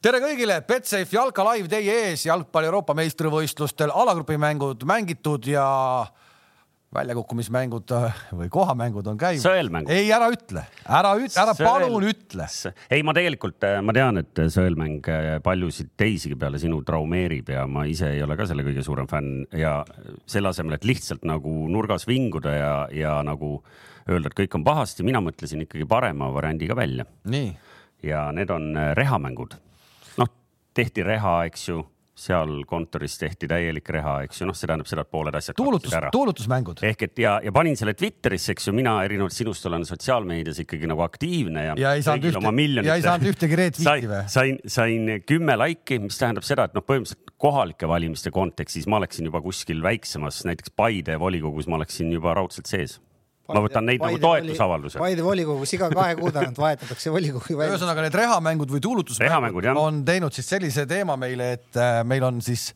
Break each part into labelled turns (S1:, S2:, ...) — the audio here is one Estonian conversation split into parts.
S1: tere kõigile, Betsafe jalka live teie ees, jalgpalli Euroopa meistrivõistlustel alagrupi mängud mängitud ja väljakukkumismängud äh, või kohamängud on käinud.
S2: sõelmängud.
S1: ei, ära ütle, ära ütle, ära Sõel... palun ütle.
S2: ei, ma tegelikult, äh, ma tean, et sõelmäng äh, paljusid teisigi peale sinu traumeerib ja ma ise ei ole ka selle kõige suurem fänn ja selle asemel, et lihtsalt nagu nurgas vinguda ja, ja nagu öelda, et kõik on pahasti, mina mõtlesin ikkagi parema variandi ka välja. ja need on rehamängud. Tehti reha, eks ju seal kontoris tehti täielik reha, eks ju, noh, see tähendab seda, et pooled asjad.
S1: tuulutus, tuulutusmängud.
S2: ehk et ja, ja panin selle Twitterisse, eks ju, mina erinevalt sinust olen sotsiaalmeedias ikkagi nagu aktiivne ja.
S1: ja ei saanud ühte, ja ei saanud ühtegi retweet'i või?
S2: sain, sain kümme laiki, mis tähendab seda, et noh, põhimõtteliselt kohalike valimiste kontekstis ma oleksin juba kuskil väiksemas, näiteks Paide volikogus ma oleksin juba raudselt sees ma võtan neid Paide nagu toetusavalduse.
S3: Paide volikogus iga kahe kuu tagant vahetatakse volikogu
S1: välja. ühesõnaga need rehamängud või tuulutusmängud on teinud siis sellise teema meile, et äh, meil on siis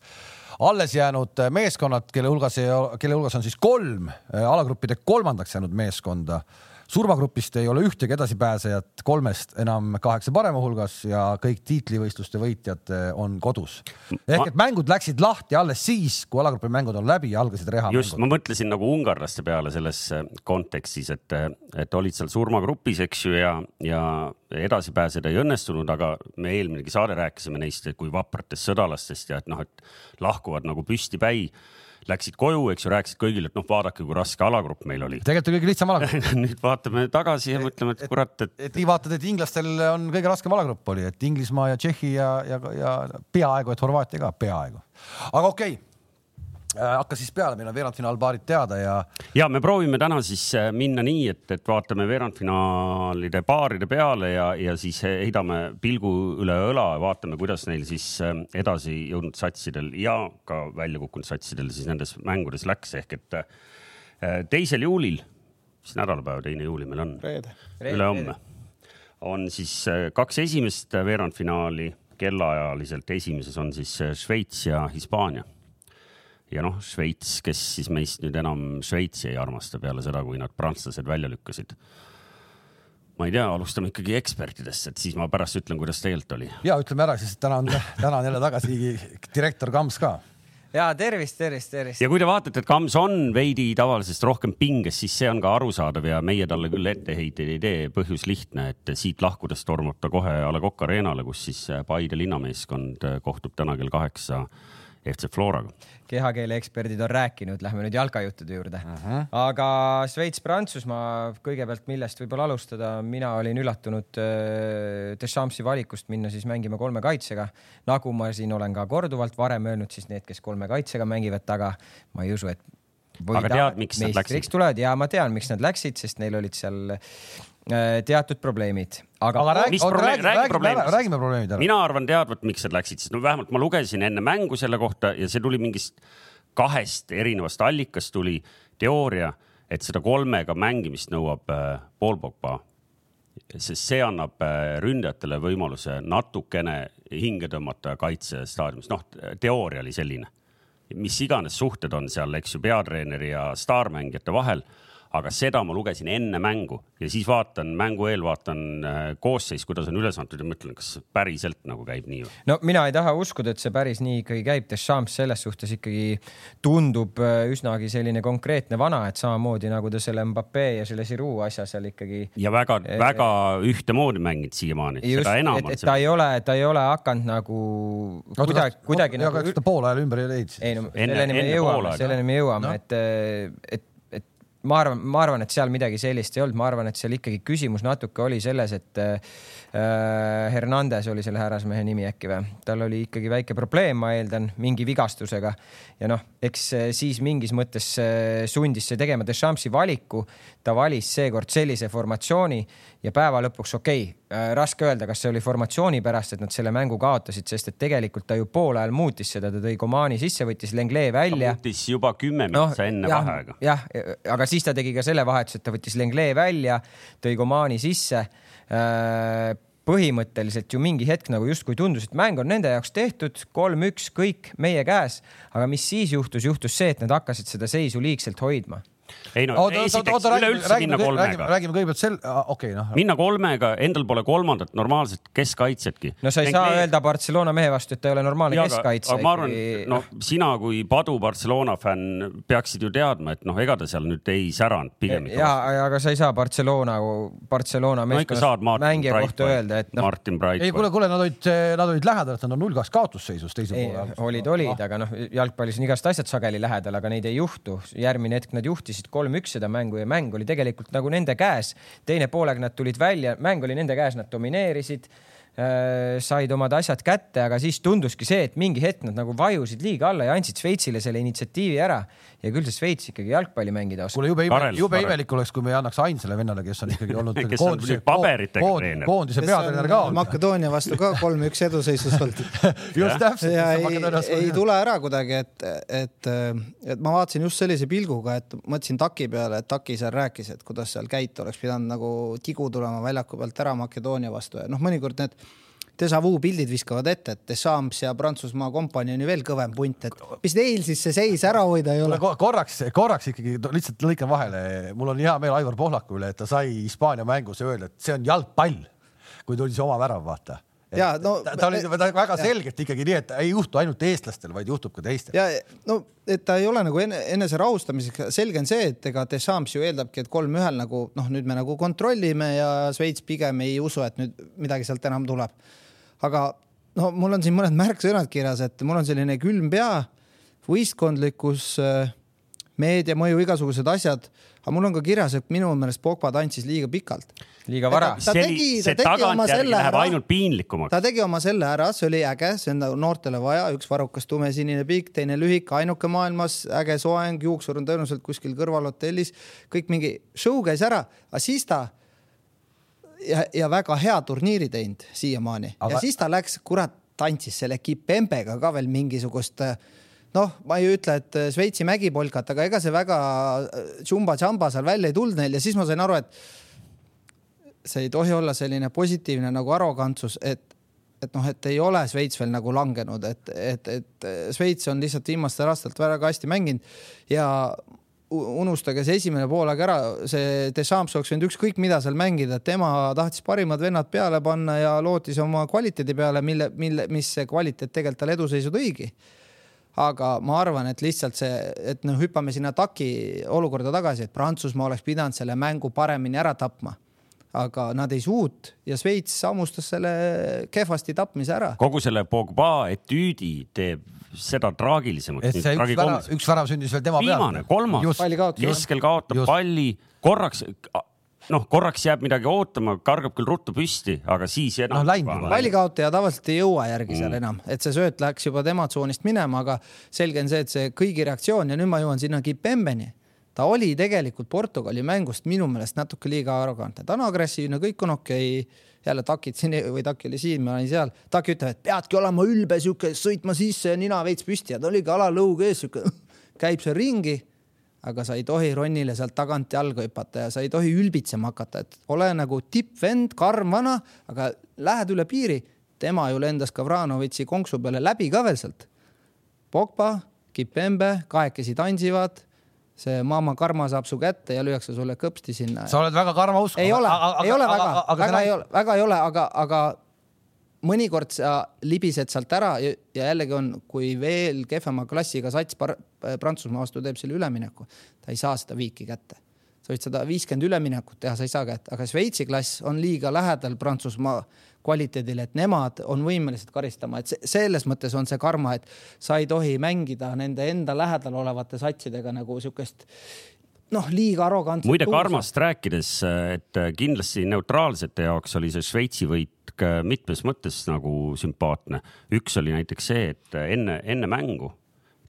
S1: alles jäänud äh, meeskonnad, kelle hulgas, kelle hulgas on siis kolm äh, alagruppide kolmandaks jäänud meeskonda surmagrupist ei ole ühtegi edasipääsejat kolmest enam kaheksa parema hulgas ja kõik tiitlivõistluste võitjad eh, on kodus. ehk et mängud läksid lahti alles siis, kui alagrupi mängud on läbi ja algasid rehamängud.
S2: just, ma mõtlesin nagu ungarlaste peale selles eh, kontekstis, et, eh, et olid seal surmagrupis, eks ju, ja, ja edasi pääseda ei õnnestunud, aga me eelminegi saade rääkisime neist kui vapratest sõdalastest ja et noh, et lahkuvad nagu püstipäi läksid koju, eks ju, rääkisid kõigile, et noh, vaadake, kui raske alagrupp meil oli.
S1: tegelikult oli kõige lihtsam alagrupp
S2: nüüd vaatame tagasi ja mõtleme, et kurat, et.
S1: et nii vaatad, et inglastel on kõige raskem alagrupp oli, et Inglismaa ja Tšehhi ja, ja, ja peaaegu, et Horvaatia ka, peaaegu. aga okei okay Äh, hakka siis peale, meil on veerandfinaalpaarid teada ja.
S2: ja me proovime täna siis äh, minna nii, et, et vaatame veerandfinaalide paaride peale ja, ja siis heidame pilgu üle õla ja vaatame, kuidas neil siis äh, edasi jõudnud satsidel ja ka välja kukkunud satsidel siis nendes mängudes läks, ehk et teisel juulil, mis nädalapäev teine juuli meil on? ülehomme on siis kaks esimest veerandfinaali kellaajaliselt, esimeses on siis Šveits ja Hispaania ja noh, Šveits, kes siis meist nüüd enam Šveitsi ei armasta peale seda, kui nad prantslased välja lükkasid. ma ei tea, alustame ikkagi ekspertidest, et siis ma pärast ütlen, kuidas tegelikult oli.
S1: ja ütleme ära, sest täna on, täna on jälle tagasi direktor Kams ka
S3: ja tervist, tervist, tervist.
S2: ja kui te vaatate, et Kams on veidi tavalisest rohkem pinges, siis see on ka arusaadav ja meie talle küll etteheiteid ei tee. põhjus lihtne, et siit lahkudes tormab ta kohe A Le Coq Arena'le, kus siis Paide linnameeskond kohtub täna kell kaheksa FC Floraga.
S3: kehakeele eksperdid on rääkinud, lähme nüüd jalkajuttude juurde uh. -huh. aga Šveits-Prantsusmaa kõigepealt, millest võib-olla alustada, mina olin üllatunud äh, Dechamps'i valikust minna siis mängima kolme kaitsega. nagu ma siin olen ka korduvalt varem öelnud, siis need, kes kolme kaitsega mängivad taga, ma ei usu, et
S2: aga tead, miks nad läksid?
S3: tulevad ja ma tean, miks nad läksid, sest neil olid seal teatud probleemid.
S1: aga, aga räägi, probleem, räägi, räägi, räägime probleemid ära.
S2: mina arvan teadvat, miks nad läksid, sest no vähemalt ma lugesin enne mängu selle kohta ja see tuli mingist kahest erinevast allikast tuli teooria, et seda kolmega mängimist nõuab äh, Paul Pogba. sest see annab äh, ründajatele võimaluse natukene hinge tõmmata kaitsestaadiumis, noh, teooria oli selline. mis iganes suhted on seal, eks ju, peatreeneri ja staarmängijate vahel aga seda ma lugesin enne mängu ja siis vaatan mängu eel, vaatan äh, koosseis, kuidas on üles antud ja mõtlen, kas päriselt nagu käib nii või?
S3: no mina ei taha uskuda, et see päris nii ikkagi käib. Deschamps selles suhtes ikkagi tundub äh, üsnagi selline konkreetne vana, et samamoodi nagu ta selle Mbappe ja selle Giroud asja seal ikkagi.
S2: ja väga-väga äh, ühtemoodi mänginud siiamaani.
S3: just, et, et ta ei ole, ta ei ole hakanud nagu kuidagi, kuidagi
S1: nagu. kas ta poole ajal ümber ei leidnud?
S3: ei no selleni me jõuame, selleni me jõuame no., et, et ma arvan, ma arvan, et seal midagi sellist ei olnud, ma arvan, et seal ikkagi küsimus natuke oli selles, et Hernandez oli selle härrasmehe nimi äkki või, tal oli ikkagi väike probleem, ma eeldan, mingi vigastusega ja noh, eks äh, siis mingis mõttes äh, sundis see tegema Deschampsi valiku. ta valis seekord sellise formatsiooni ja päeva lõpuks okei okay,, äh, raske öelda, kas see oli formatsiooni pärast, et nad selle mängu kaotasid, sest et tegelikult ta ju poole ajal muutis seda, ta tõi Komani sisse, võttis Lenglee välja.
S2: muutis juba kümme minutit no, enne jah, vaheaega.
S3: jah, aga siis ta tegi ka selle vahetuse, et ta võttis Lenglee välja, tõi Komani sisse äh, põhimõtteliselt ju mingi hetk nagu justkui tundus, et mäng on nende jaoks tehtud, kolm-üks, kõik meie käes. aga mis siis juhtus, juhtus see, et nad hakkasid seda seisu liigselt hoidma
S2: ei no oota, esiteks üleüldse minna kolmega.
S1: räägime kõigepealt sel, okei okay, noh.
S2: minna kolmega, endal pole kolmandat normaalset keskkaitsetki.
S3: no sa ei Denk saa me... öelda Barcelona mehe vastu, et ta ei ole normaalne ja, keskkaitse.
S2: aga ma arvan, no sina kui padu Barcelona fänn peaksid ju teadma, et noh, ega ta seal nüüd ei säranud pigem.
S3: ja, aga sa ei saa Barcelona, Barcelona meeskonnas mängija kohta öelda, et
S2: noh. Martin Bright.
S1: ei kuule, kuule, nad olid, nad olid lähedal, et nad on null-kaks kaotusseisus teise poole.
S3: olid, olid, aga noh, jalgpallis on igast asjad sageli lähedal, aga neid ei juhtu. järgmine hetk nad juhtisid kolm-üks seda mängu ja mäng oli tegelikult nagu nende käes. teine poolega nad tulid välja, mäng oli nende käes, nad domineerisid said omad asjad kätte, aga siis tunduski see, et mingi hetk nad nagu vajusid liiga alla ja andsid Šveitsile selle initsiatiivi ära. ja küll see Šveits ikkagi jalgpalli mängida oskab.
S1: kuule jube ime, jube imelik oleks, kui me ei annaks ainsale vennale, kes on ikkagi olnud
S2: koondise, koondise,
S1: koondise peatreener ka olnud.
S4: Makedoonia vastu ka kolm-üks eduseisus olnud
S1: just täpselt.
S4: ja ei, ei tule ära kuidagi, et, et, et ma vaatasin just sellise pilguga, et mõtlesin Taki peale, et Taki seal rääkis, et kuidas seal käita oleks pidanud nagu tigu tulema väljaku pealt ära Makedoonia vastu ja noh, mõnikord need déjà vu pildid viskavad ette, et Deschamps ja Prantsusmaa kompanii on ju veel kõvem punt, et mis neil siis see seis ära hoida ei ole?
S1: korraks, korraks ikkagi lihtsalt lõikan vahele, mul on hea meel Aivar Pohlaku üle, et ta sai Hispaania mängus öelda, et see on jalgpall, kui tuli see oma värav, vaata
S4: ja no
S1: ta, ta oli ta väga selgelt ikkagi nii, et ei juhtu ainult eestlastel, vaid juhtub ka teistel.
S4: ja no, et ta ei ole nagu ene, enese rahustamiseks, selge on see, et ega Deschamps ju eeldabki, et kolm-ühel nagu noh, nüüd me nagu kontrollime ja Šveits pigem ei usu, et nüüd midagi sealt enam tuleb aga no mul on siin mõned märksõnad kirjas, et mul on selline külm pea, võistkondlikkus, äh, meedia mõju, igasugused asjad, aga mul on ka kirjas, et minu meelest Pogba tantsis liiga pikalt.
S3: liiga vara.
S2: see, tegi, see tagantjärgi läheb ära, ainult piinlikumaks.
S4: ta tegi oma selle ära, see oli äge, see on nagu noortele vaja, üks varukas tumesinine pikk, teine lühike, ainuke maailmas, äge soeng, juuksur on tõenäoliselt kuskil kõrval hotellis, kõik mingi show käis ära, aga siis ta ja, ja väga hea turniiri teinud siiamaani. Aga... ja siis ta läks, kurat, tantsis selle Kipembega ka veel mingisugust noh, ma ei ütle, et Šveitsi mägipolkat, aga ega see väga tšumba-tšamba seal välja ei tulnud neil ja siis ma sain aru, et see ei tohi olla selline positiivne nagu arrogantsus, et et noh, et ei ole Šveits veel nagu langenud, et, et, et Šveits on lihtsalt viimastel aastatel väga hästi mänginud ja unustage see esimene poolaeg ära, see Deschamps oleks võinud ükskõik mida seal mängida, tema tahtis parimad vennad peale panna ja lootis oma kvaliteedi peale, mille, mille, mis see kvaliteet tegelikult tal eduseisu tõigi. aga ma arvan, et lihtsalt see, et noh, hüppame sinna taki olukorda tagasi, et Prantsusmaa oleks pidanud selle mängu paremini ära tapma aga nad ei suut ja Šveits hammustas selle kehvasti tapmise ära.
S2: kogu selle Pogba etüüdi teeb seda traagilisemaks.
S1: et see üks värav, üks värav sündis veel tema
S2: peale. viimane, kolmas, keskel kaotab just. palli, korraks noh, korraks jääb midagi ootama, kargab küll ruttu püsti, aga siis enam
S4: no,. pallikaotaja tavaliselt ei jõua järgi seal mm. enam, et see sööt läks juba tema tsoonist minema, aga selge on see, et see kõigi reaktsioon ja nüüd ma jõuan sinna Kipembeni ta oli tegelikult Portugali mängust minu meelest natuke liiga arrogantne, ta on agressiivne, kõik on okei okay. jälle takid siin või taki oli siin, ma olin seal, taki ütleb, et peadki olema ülbe, sihuke sõitma sisse ja nina veits püsti ja ta oligi alalõug ees, sihuke käib seal ringi. aga sa ei tohi Ronnile sealt tagant jalga hüpata ja sa ei tohi ülbitsema hakata, et ole nagu tippvend, karm vana, aga lähed üle piiri. tema ju lendas Kavranovitši konksu peale läbi ka veel sealt. Pogba, Kipembe, kahekesi tantsivad see Mama Karma saab su kätte ja lüüakse sulle kõpsti sinna.
S1: sa oled väga karma usku.
S4: ei ole, ei ole väga, väga ei ole, väga ei ole, aga, aga mõnikord sa libised sealt ära ja, ja jällegi on, kui veel kehvema klassiga sats Prantsusmaa vastu teeb selle ülemineku, ta ei saa seda viiki kätte. sa võid sada viiskümmend üleminekut teha, sa ei saa kätte, aga Šveitsi klass on liiga lähedal Prantsusmaa kvaliteedile, et nemad on võimelised karistama, et selles mõttes on see karma, et sa ei tohi mängida nende enda lähedal olevate satsidega nagu siukest noh, liiga arrogantset.
S2: muide, karmast rääkides, et kindlasti neutraalsete jaoks oli see Šveitsi võit mitmes mõttes nagu sümpaatne. üks oli näiteks see, et enne, enne mängu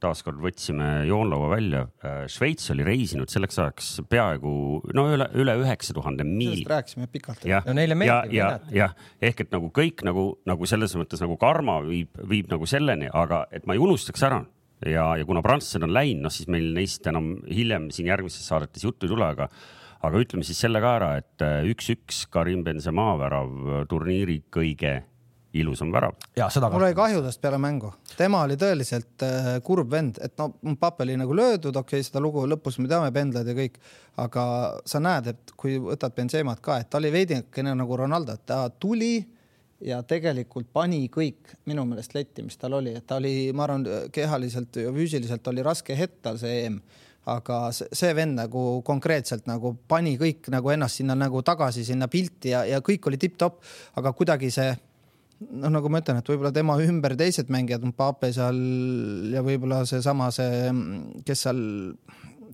S2: taaskord võtsime joonlaua välja. Äh, Šveits oli reisinud selleks ajaks peaaegu no üle, üle üheksa tuhande miili.
S4: sellest rääkisime pikalt.
S2: ja, no neile meeldib. ja, ja, jah, ehk et nagu kõik nagu, nagu selles mõttes nagu karma viib, viib nagu selleni, aga et ma ei unustaks ära ja, ja kuna prantslased on läinud, noh siis meil neist enam hiljem siin järgmistes saadetes juttu ei tule, aga aga ütleme siis selle ka ära, et äh, üks-üks Karim Benzema värav turniiri kõige ilusam värav.
S4: mul oli kahju tast peale mängu, tema oli tõeliselt äh, kurb vend, et no Pape oli nagu löödud, okei okay,, seda lugu lõpus me teame, pendlad ja kõik, aga sa näed, et kui võtad Benzemat ka, et ta oli veidikene nagu Ronaldo, et ta tuli ja tegelikult pani kõik minu meelest letti, mis tal oli, et ta oli, ma arvan, kehaliselt ja füüsiliselt oli raske hetk tal see EM aga see vend nagu konkreetselt nagu pani kõik nagu ennast sinna nagu tagasi sinna pilti ja, ja kõik oli tipp-topp, aga kuidagi see noh, nagu ma ütlen, et võib-olla tema ümber teised mängijad, Mbappe seal ja võib-olla seesama see, kes seal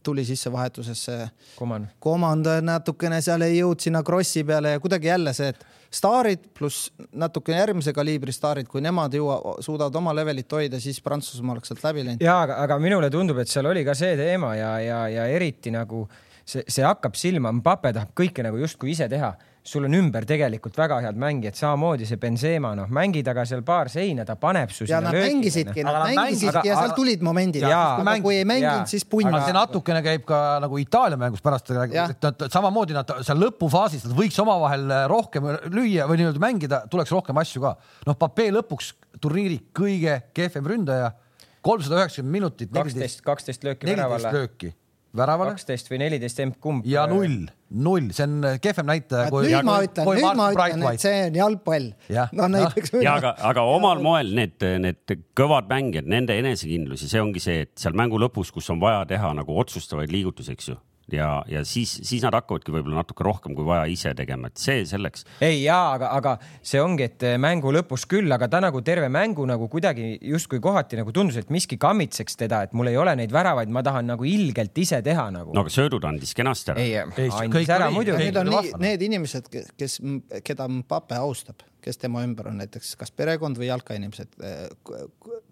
S4: tuli sisse vahetusesse.
S3: Koman.
S4: Koman natukene seal ei jõudnud sinna krossi peale ja kuidagi jälle see, et staarid pluss natuke järgmise kaliibri staarid, kui nemad jõua, suudavad oma levelit hoida, siis Prantsusmaa oleks sealt läbi läinud.
S3: ja aga, aga minule tundub, et seal oli ka see teema ja, ja, ja eriti nagu see, see hakkab silma, Mbappe tahab kõike nagu justkui ise teha sul on ümber tegelikult väga head mängijad, samamoodi see Benzema, noh, mängid aga seal paar seina, ta paneb su
S4: ja nad mängisidki, nad mängisidki ja seal tulid momendid, aga kui ei mänginud, siis punn.
S1: see natukene käib ka nagu Itaalia mängus pärast, et nad samamoodi nad seal lõpufaasis, nad võiks omavahel rohkem lüüa või nii-öelda mängida, tuleks rohkem asju ka. noh, Pape lõpuks turniiri kõige kehvem ründaja, kolmsada üheksakümmend minutit.
S3: kaksteist, kaksteist lööki väravale.
S1: neliteist lööki väravale.
S3: kaksteist või neliteist emb-kumb.
S1: ja null, null, see on kehvem näitaja.
S4: nüüd ma ütlen, nüüd ma ütlen, et see on jalgpall.
S2: no näiteks. ja aga, aga omal moel need, need kõvad mängijad, nende enesekindlus ja see ongi see, et seal mängu lõpus, kus on vaja teha nagu otsustavaid liigutusi, eks ju ja, ja siis, siis nad hakkavadki võib-olla natuke rohkem kui vaja ise tegema, et see selleks.
S3: ei jaa, aga, aga see ongi, et eh, mängu lõpus küll, aga ta nagu terve mängu nagu kuidagi justkui kohati nagu tundus, et miski kammitseks teda, et mul ei ole neid väravaid, ma tahan nagu ilgelt ise teha nagu.
S2: no aga söödud andis kenasti
S3: ära. ei, andis ära muidugi.
S4: Need on nii, need inimesed, kes, keda Mbappe austab kes tema ümber on, näiteks kas perekond või jalkainimesed,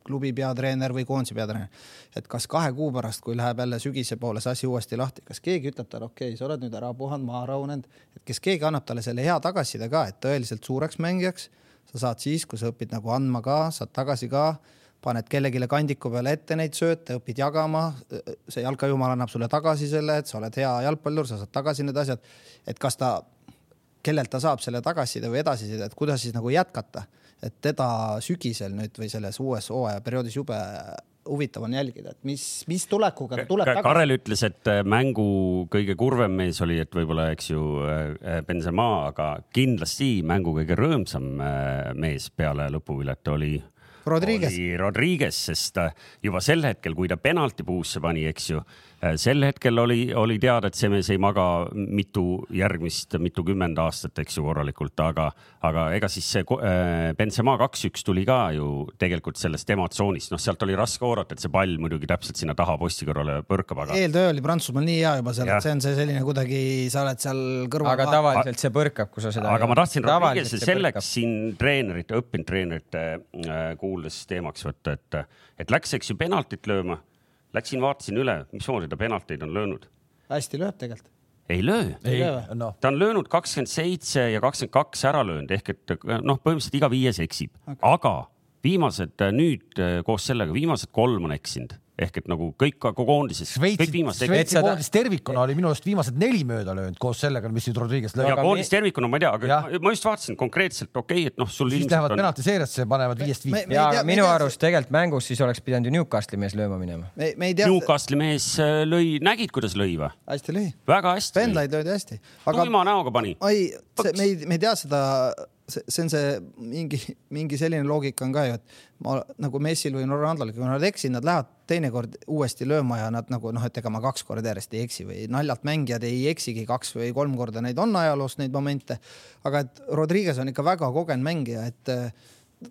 S4: klubi peatreener või koondise peatreener. et kas kahe kuu pärast, kui läheb jälle sügise poole see asi uuesti lahti, kas keegi ütleb talle, okei okay,, sa oled nüüd ära puhanud, maha rahunenud, et kes keegi annab talle selle hea tagasiside ka, et tõeliselt suureks mängijaks sa saad siis, kui sa õpid nagu andma ka, saad tagasi ka paned kellelegi kandiku peale ette neid sööte, õpid jagama, see jalkajumal annab sulle tagasi selle, et sa oled hea jalgpallur, sa saad tagasi need asjad. et kas ta kellelt ta saab selle tagasiside või edasiside, et kuidas siis nagu jätkata, et teda sügisel nüüd või selles uues hooajaperioodis jube huvitav on jälgida, et mis, mis tulekuga ta tuleb
S2: tagasi. Karel ütles, et äh, mängu kõige kurvem mees oli, et võib-olla, eks ju, äh, Benzema, aga kindlasti mängu kõige rõõmsam äh, mees peale lõpuvilet oli
S4: Rodriguez.
S2: oli Rodriguez, sest juba sel hetkel, kui ta penalti puusse pani, eks ju Äh, sel hetkel oli, oli teada, et see mees ei maga mitu järgmist, mitukümmend aastat, eks ju, korralikult, aga, aga ega siis see äh, Benzema kaks-üks tuli ka ju tegelikult sellest emotsioonist, noh, sealt oli raske oodata, et see pall muidugi täpselt sinna taha posti kõrvale põrkab, aga.
S4: eeltöö oli Prantsusmaal nii hea juba seal, et see on see selline kuidagi, sa oled seal kõrval.
S3: aga tavaliselt see põrkab, kui sa seda.
S2: aga ma tahtsin Rodriguez'i selleks siin treenerite, õppinud treenerite äh, kuuldes teemaks võtta, et, et läks, eks ju, penaltit lööma Läksin, vaatasin üle, mismoodi ta penalteid on löönud.
S4: hästi lööb tegelikult.
S2: ei löö. No. ta on löönud kakskümmend seitse ja kakskümmend kaks ära löönud ehk et noh, põhimõtteliselt iga viies eksib okay., aga viimased nüüd koos sellega, viimased kolm on eksinud ehk et nagu kõik ka koondises.
S1: Šveitsi, koondis tervikuna oli minu arust viimased neli mööda löönud koos sellega, mis nüüd Rodriguez lõi.
S2: ja koondis tervikuna ma ei tea, aga ja. ma just vaatasin konkreetselt, okei okay,, et noh, sul.
S1: siis lähevad on... penaltiseeriasse, panevad viiest viis.
S3: ja tea, minu arust tegelikult mängus siis oleks pidanud ju Newcastle'i mees lööma minema.
S2: Newcastle'i mees äh, lõi, nägid, kuidas lõi või?
S4: hästi lõi.
S2: väga hästi.
S4: Pendlaid löödi hästi.
S2: tuima näoga pani.
S4: ei, me ei, me ei tea seda see, see on see mingi, mingi selline loogika on ka ju, et ma nagu Messil või Ronaldol, kui nad eksinud, nad lähevad teinekord uuesti lööma ja nad nagu noh, et ega ma kaks korda järjest ei eksi või naljalt mängijad ei eksigi kaks või kolm korda, neid on ajaloos neid momente. aga et Rodriguez on ikka väga kogenud mängija, et eh,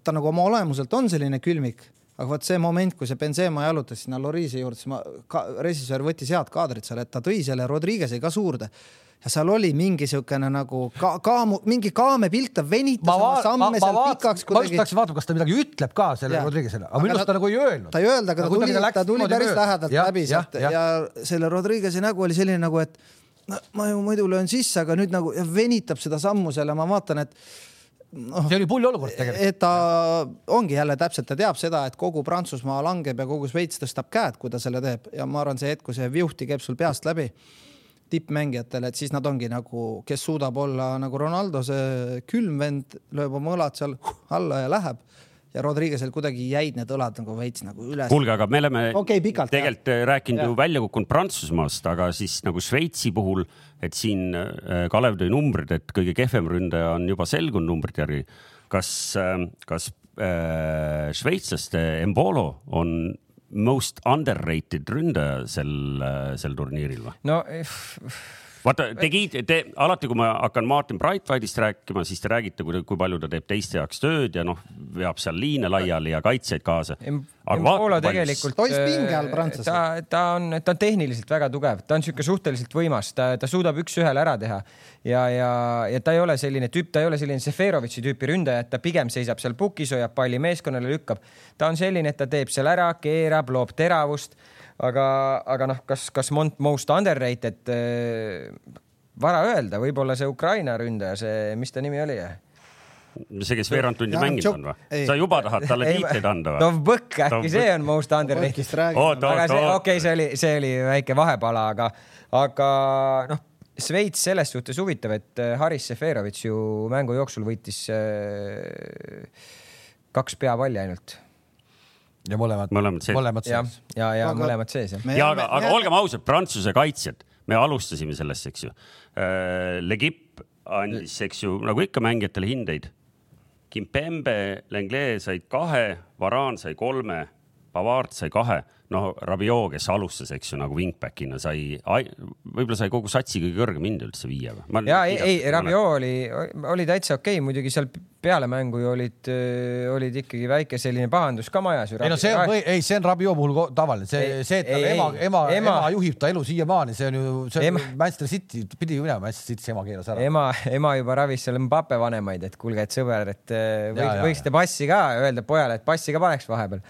S4: ta nagu oma olemuselt on selline külmik aga vot see moment, kui see Benzema jalutas sinna Loriisi juurde, siis ma, režissöör võttis head kaadrit seal, et ta tõi selle Rodriguez'i ka suurde ja seal oli mingi siukene nagu ka, kaamu, mingi kaamepilt, ta venitas oma samme seal pikaks
S1: kuidagi. ma just tahtsin vaadata, kas ta midagi ütleb ka selle Rodriguez'ile, aga minu arust ta nagu ei öelnud.
S4: ta ei öelnud, aga ta tuli, ta tuli päris lähedalt läbi sealt ja, ja selle Rodriguez'i nägu oli selline nagu, et no, ma ju muidu löön sisse, aga nüüd nagu venitab seda sammu seal ja ma vaatan, et
S1: noh. see oli pull olukord tegelikult.
S4: et ta ongi jälle täpselt, ta teab seda, et kogu Prantsusmaa langeb ja kogu Šveits tõstab käed, kui ta selle teeb ja ma arvan, see hetk, kui see viuhti käib sul peast läbi tippmängijatele, et siis nad ongi nagu, kes suudab olla nagu Ronaldo, see külm vend, lööb oma õlad seal alla ja läheb ja Rodriguez'el kuidagi jäid need õlad nagu veits nagu üles.
S2: kuulge, aga me oleme okay, pikalt, tegelikult jah. rääkinud ja. ju välja kukkunud Prantsusmaast, aga siis nagu Šveitsi puhul, et siin äh, Kalev tõi numbrid, et kõige kehvem ründaja on juba selgunud numbrite järgi. kas, äh, kas äh, šveitslaste Embolo on most underrated ründaja sel, äh, sel turniiril või?
S3: no
S2: vaata, tegid, te alati, kui ma hakkan Martin Breitweidist rääkima, siis te räägite, kui palju ta teeb teiste jaoks tööd ja noh, veab seal liine laiali ja kaitseid kaasa.
S3: Poola tegelikult.
S4: prantslased.
S3: ta, ta on, ta on tehniliselt väga tugev, ta on niisugune suhteliselt võimas, ta, ta suudab üks-ühele ära teha ja, ja, ja ta ei ole selline tüüp, ta ei ole selline Seferovitši tüüpi ründaja, et ta pigem seisab seal pukis, hoiab palli meeskonnale, lükkab. ta on selline, et ta teeb seal ära, keerab, loob teravust aga, aga noh, kas, kas most underrated äh,, vara öelda, võib-olla see Ukraina ründaja, see, mis ta nimi oli?
S2: see, kes veerand tundi mänginud on või? sa juba tahad talle tiitleid anda
S3: või? Dovbõkk, äkki see on most underrated? aga see, okei see oli, see oli väike vahepala, aga, aga noh, Šveits selles suhtes huvitav, et äh, Haris Seferovitš ju mängu jooksul võitis äh, kaks peapalli ainult
S1: ja mõlemad,
S2: mõlemad sees.
S1: mõlemad
S3: sees. ja, ja, ja aga, mõlemad sees jah.
S2: ja aga, aga olgem ausad, Prantsuse kaitsjad, me alustasime sellest, eks ju. Äh, Legip andis, eks ju, nagu ikka mängijatele hindeid. Kimpembe, Lenglet said kahe, Varaan sai kolme, Pavard sai kahe noh, Rabiot, kes alustas, eks ju, nagu wingback'ina sai, võib-olla sai kogu satsi kõige kõrgem hind üldse viia
S3: või? ja ei, ei, Rabiot oli, oli täitsa okei okay., muidugi seal peale mängu ju olid, olid ikkagi väike selline pahandus ka majas.
S1: ei no see on, ei, see on Rabiot puhul tavaline, see, see, et ei, ema, ema, ema, ema juhib ta elu siiamaani, see on ju, see on Manchester City, pidi ju minema Manchester City'sse, ema keeras ära.
S3: ema, ema juba ravis seal Mbappe vanemaid, et kuulge, et sõber, et võiks, võiksite passi ka öelda pojale, et passi ka paneks vahepeal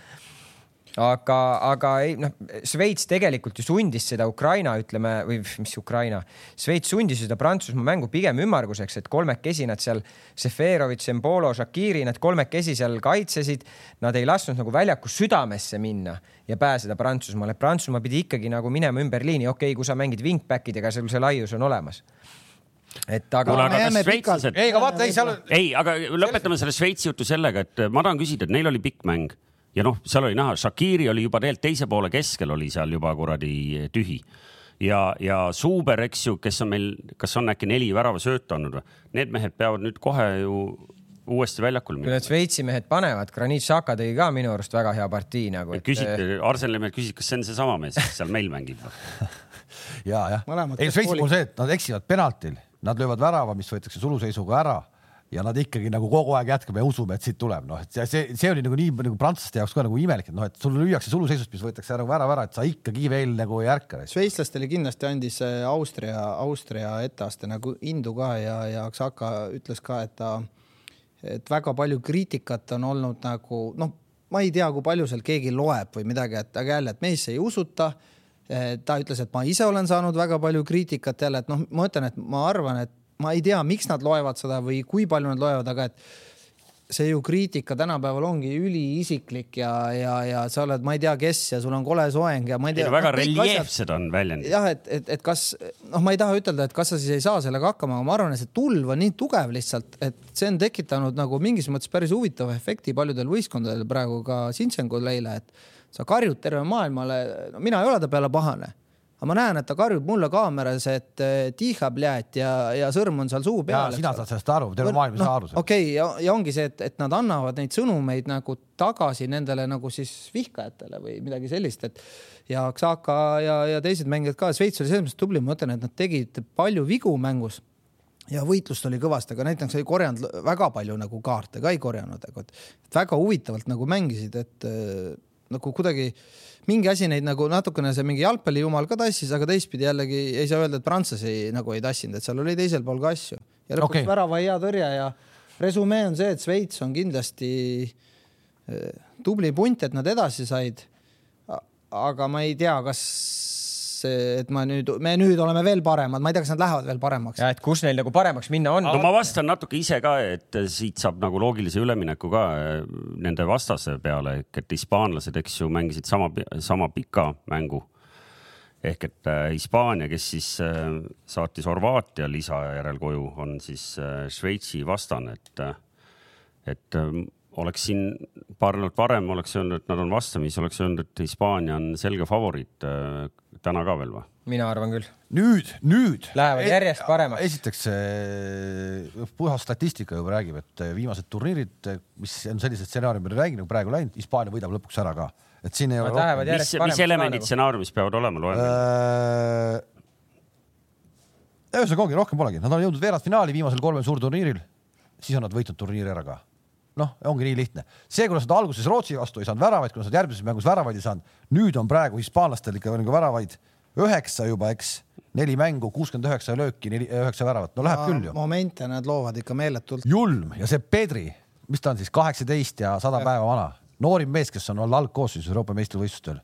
S3: aga, aga ei noh, Šveits tegelikult ju sundis seda Ukraina, ütleme, või mis Ukraina, Šveits sundis seda Prantsusmaa mängu pigem ümmarguseks, et kolmekesi nad seal, Seferovitš, Embolo, Shakiri, nad kolmekesi seal kaitsesid. Nad ei lasknud nagu väljaku südamesse minna ja pääseda Prantsusmaale. Prantsusmaa pidi ikkagi nagu minema ümber liini, okei okay,, kui sa mängid wingback idega, sul see laius on olemas et aga.
S2: kuule, aga kas šveitslased. ei, aga vaata, ei seal. ei, aga lõpetame selle Šveitsi jutu sellega, et ma tahan küsida, et neil oli pikk mäng ja noh, seal oli näha, Shakiri oli juba tegelikult teise poole keskel oli seal juba kuradi tühi ja, ja Suuber, eks ju, kes on meil, kas on äkki neli väravasöötu andnud või? Need mehed peavad nüüd kohe ju uuesti väljakul
S3: kui need Šveitsi mehed panevad, Granit Xhaka tegi ka minu arust väga hea partii nagu.
S2: küsiti, Arsenali mehed küsisid, kas see on seesama mees, kes seal meil mängib
S1: ja, jah. ei, Šveitsi puhul see, et nad eksivad penaltil, nad löövad värava, mis võetakse suluseisuga ära ja nad ikkagi nagu kogu aeg jätkame ja usume, et siit tuleb, noh, et see, see, oli nagu nii nagu prantslaste jaoks ka nagu imelik, et noh, et sul lüüakse suluseisust, mis võetakse ära värav ära, et sa ikkagi veel nagu ei ärka.
S4: šveitslastele kindlasti andis Austria, Austria etteaste nagu indu ka ja, ja Xhaka ütles ka, et ta, et väga palju kriitikat on olnud nagu noh, ma ei tea, kui palju seal keegi loeb või midagi, et aga jälle, et meisse ei usuta ta ütles, et ma ise olen saanud väga palju kriitikat jälle, et noh, ma ütlen, et ma arvan, et ma ei tea, miks nad loevad seda või kui palju nad loevad, aga et see ju kriitika tänapäeval ongi üliisiklik ja, ja, ja sa oled, ma ei tea, kes ja sul on kole soeng ja ma ei tea.
S2: väga reljeefsed on väljendid.
S4: jah, et, et, et kas noh, ma ei taha ütelda, et kas sa siis ei saa sellega hakkama, aga ma arvan, et see tulv on nii tugev lihtsalt, et see on tekitanud nagu mingis mõttes päris huvitava efekti paljudel võistkondadel praegu ka Sintsenkul eile, et sa karjud terve maailmale no,, mina ei ole ta peale pahane aga ma näen, et ta karjub mulle kaameras, et eh, tiha pljät ja, ja sõrm on seal suu peal.
S1: sina saad sellest aru, terve maailm ei saa aru.
S4: okei okay,, ja, ja ongi see, et, et nad annavad neid sõnumeid nagu tagasi nendele nagu siis vihkajatele või midagi sellist, et ja Xhaka ja, ja teised mängijad ka, Šveits oli selles mõttes tubli, ma ütlen, et nad tegid palju vigu mängus ja võitlust oli kõvasti, aga näiteks ei korjanud väga palju nagu kaarte ka ei korjanud, aga et väga huvitavalt nagu mängisid, et äh, nagu kuidagi mingi asi neid nagu natukene see mingi jalgpallijumal ka tassis, aga teistpidi jällegi ei saa öelda, et prantslasi nagu ei tassinud, et seal oli teisel pool ka asju ja lõpuks okay. värava hea tõrje ja resümee on see, et Šveits on kindlasti eh, tubli punt, et nad edasi said. aga ma ei tea, kas et ma nüüd, me nüüd oleme veel paremad, ma ei tea, kas nad lähevad veel paremaks.
S3: ja et kus neil nagu paremaks minna on.
S2: no ma vastan natuke ise ka, et siit saab nagu loogilise ülemineku ka eh, nende vastase peale, et hispaanlased, eks ju, mängisid sama, sama pika mängu ehk et Hispaania, kes siis saatis Horvaatia lisaja järel koju, on siis Šveitsi vastane, et, et oleks siin paar nädalat varem oleks öelnud, et nad on vastamisi, oleks öelnud, et Hispaania on selge favoriit täna ka veel või?
S3: mina arvan küll.
S1: nüüd, nüüd.
S3: Lähevad e järjest paremaks.
S1: esiteks äh, puhas statistika juba räägib, et äh, viimased turniirid, mis on sellised stsenaariumid rääginud praegu läinud, Hispaania võidab lõpuks ära ka, et siin ei
S2: ole. mis, mis elemendid stsenaariumis peavad olema, loeme äh,.
S1: ühesõnaga ongi, rohkem polegi, nad on jõudnud veerandfinaali viimasel kolmel suurturniiril, siis on nad võitnud turniiri ära ka noh, ongi nii lihtne. see, kuidas nad alguses Rootsi vastu ei saanud väravaid, kuidas nad järgmises mängus väravaid ei saanud, nüüd on praegu hispaanlastel ikka nagu väravaid üheksa juba, eks, neli mängu, kuuskümmend üheksa lööki, neli, üheksa väravat, no läheb küll ju.
S4: momente nad loovad ikka meeletult.
S1: julm ja see Pedri, mis ta on siis, kaheksateist ja sada päeva vana, noorim mees, kes on olnud algkoosseisus Euroopa meistrivõistlustel.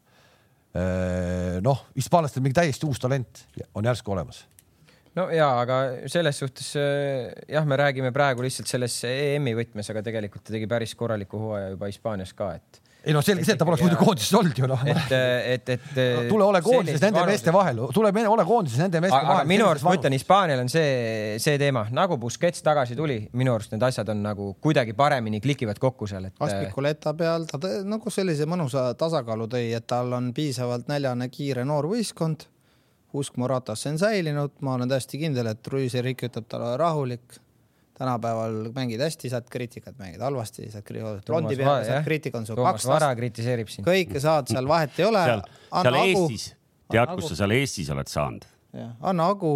S1: noh, hispaanlastel mingi täiesti uus talent on järsku olemas
S3: no ja, aga selles suhtes äh, jah, me räägime praegu lihtsalt selles EM-i võtmes, aga tegelikult ta tegi päris korraliku hooaja juba Hispaanias ka, et.
S1: ei no selge see, et ta poleks muidu koondises olnud ju noh.
S3: et, et, et no,.
S1: tule ole koondises nende vanus... meeste vahel, tule ole koondises nende meeste aga, vahel.
S3: minu arust ma ütlen, Hispaanial on see, see teema, nagu Busquets tagasi tuli, minu arust need asjad on nagu kuidagi paremini klikivad kokku seal, et.
S4: Aspikuleta peal ta nagu sellise mõnusa tasakaalu tõi, et tal on piisavalt näljane, kiire noor võistkond usk Moratasse on säilinud, ma olen täiesti kindel, et Ruiz Enrique ütleb talle rahulik. tänapäeval mängid hästi, saad kriitikat, mängid halvasti, saad kriitikat. Blondi peale saad kriitikat, on sul
S3: kaks Vara kritiseerib sind.
S4: kõike saad, seal vahet ei ole.
S2: seal, seal Eestis, tead, kus sa seal Eestis oled saanud?
S4: anna Agu,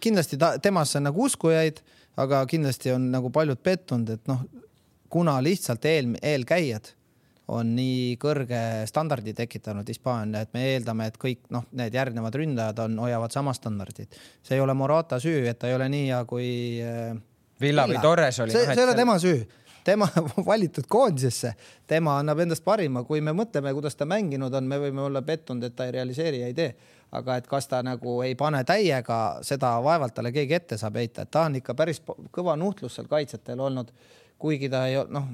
S4: kindlasti ta, temasse on nagu uskujaid, aga kindlasti on nagu paljud pettunud, et noh, kuna lihtsalt eel, eelkäijad on nii kõrge standardi tekitanud Hispaania, et me eeldame, et kõik noh, need järgnevad ründajad on, hoiavad sama standardit. see ei ole Morata süü, et ta ei ole nii hea kui
S3: äh,. Villa või Torres oli.
S4: see, see ei ole tema süü, tema valitud koondisesse, tema annab endast parima, kui me mõtleme, kuidas ta mänginud on, me võime olla pettunud, et ta ei realiseeri ja ei tee aga et kas ta nagu ei pane täiega, seda vaevalt talle keegi ette saab heita, et ta on ikka päris kõva nuhtlus seal kaitsjatel olnud, kuigi ta ei noh,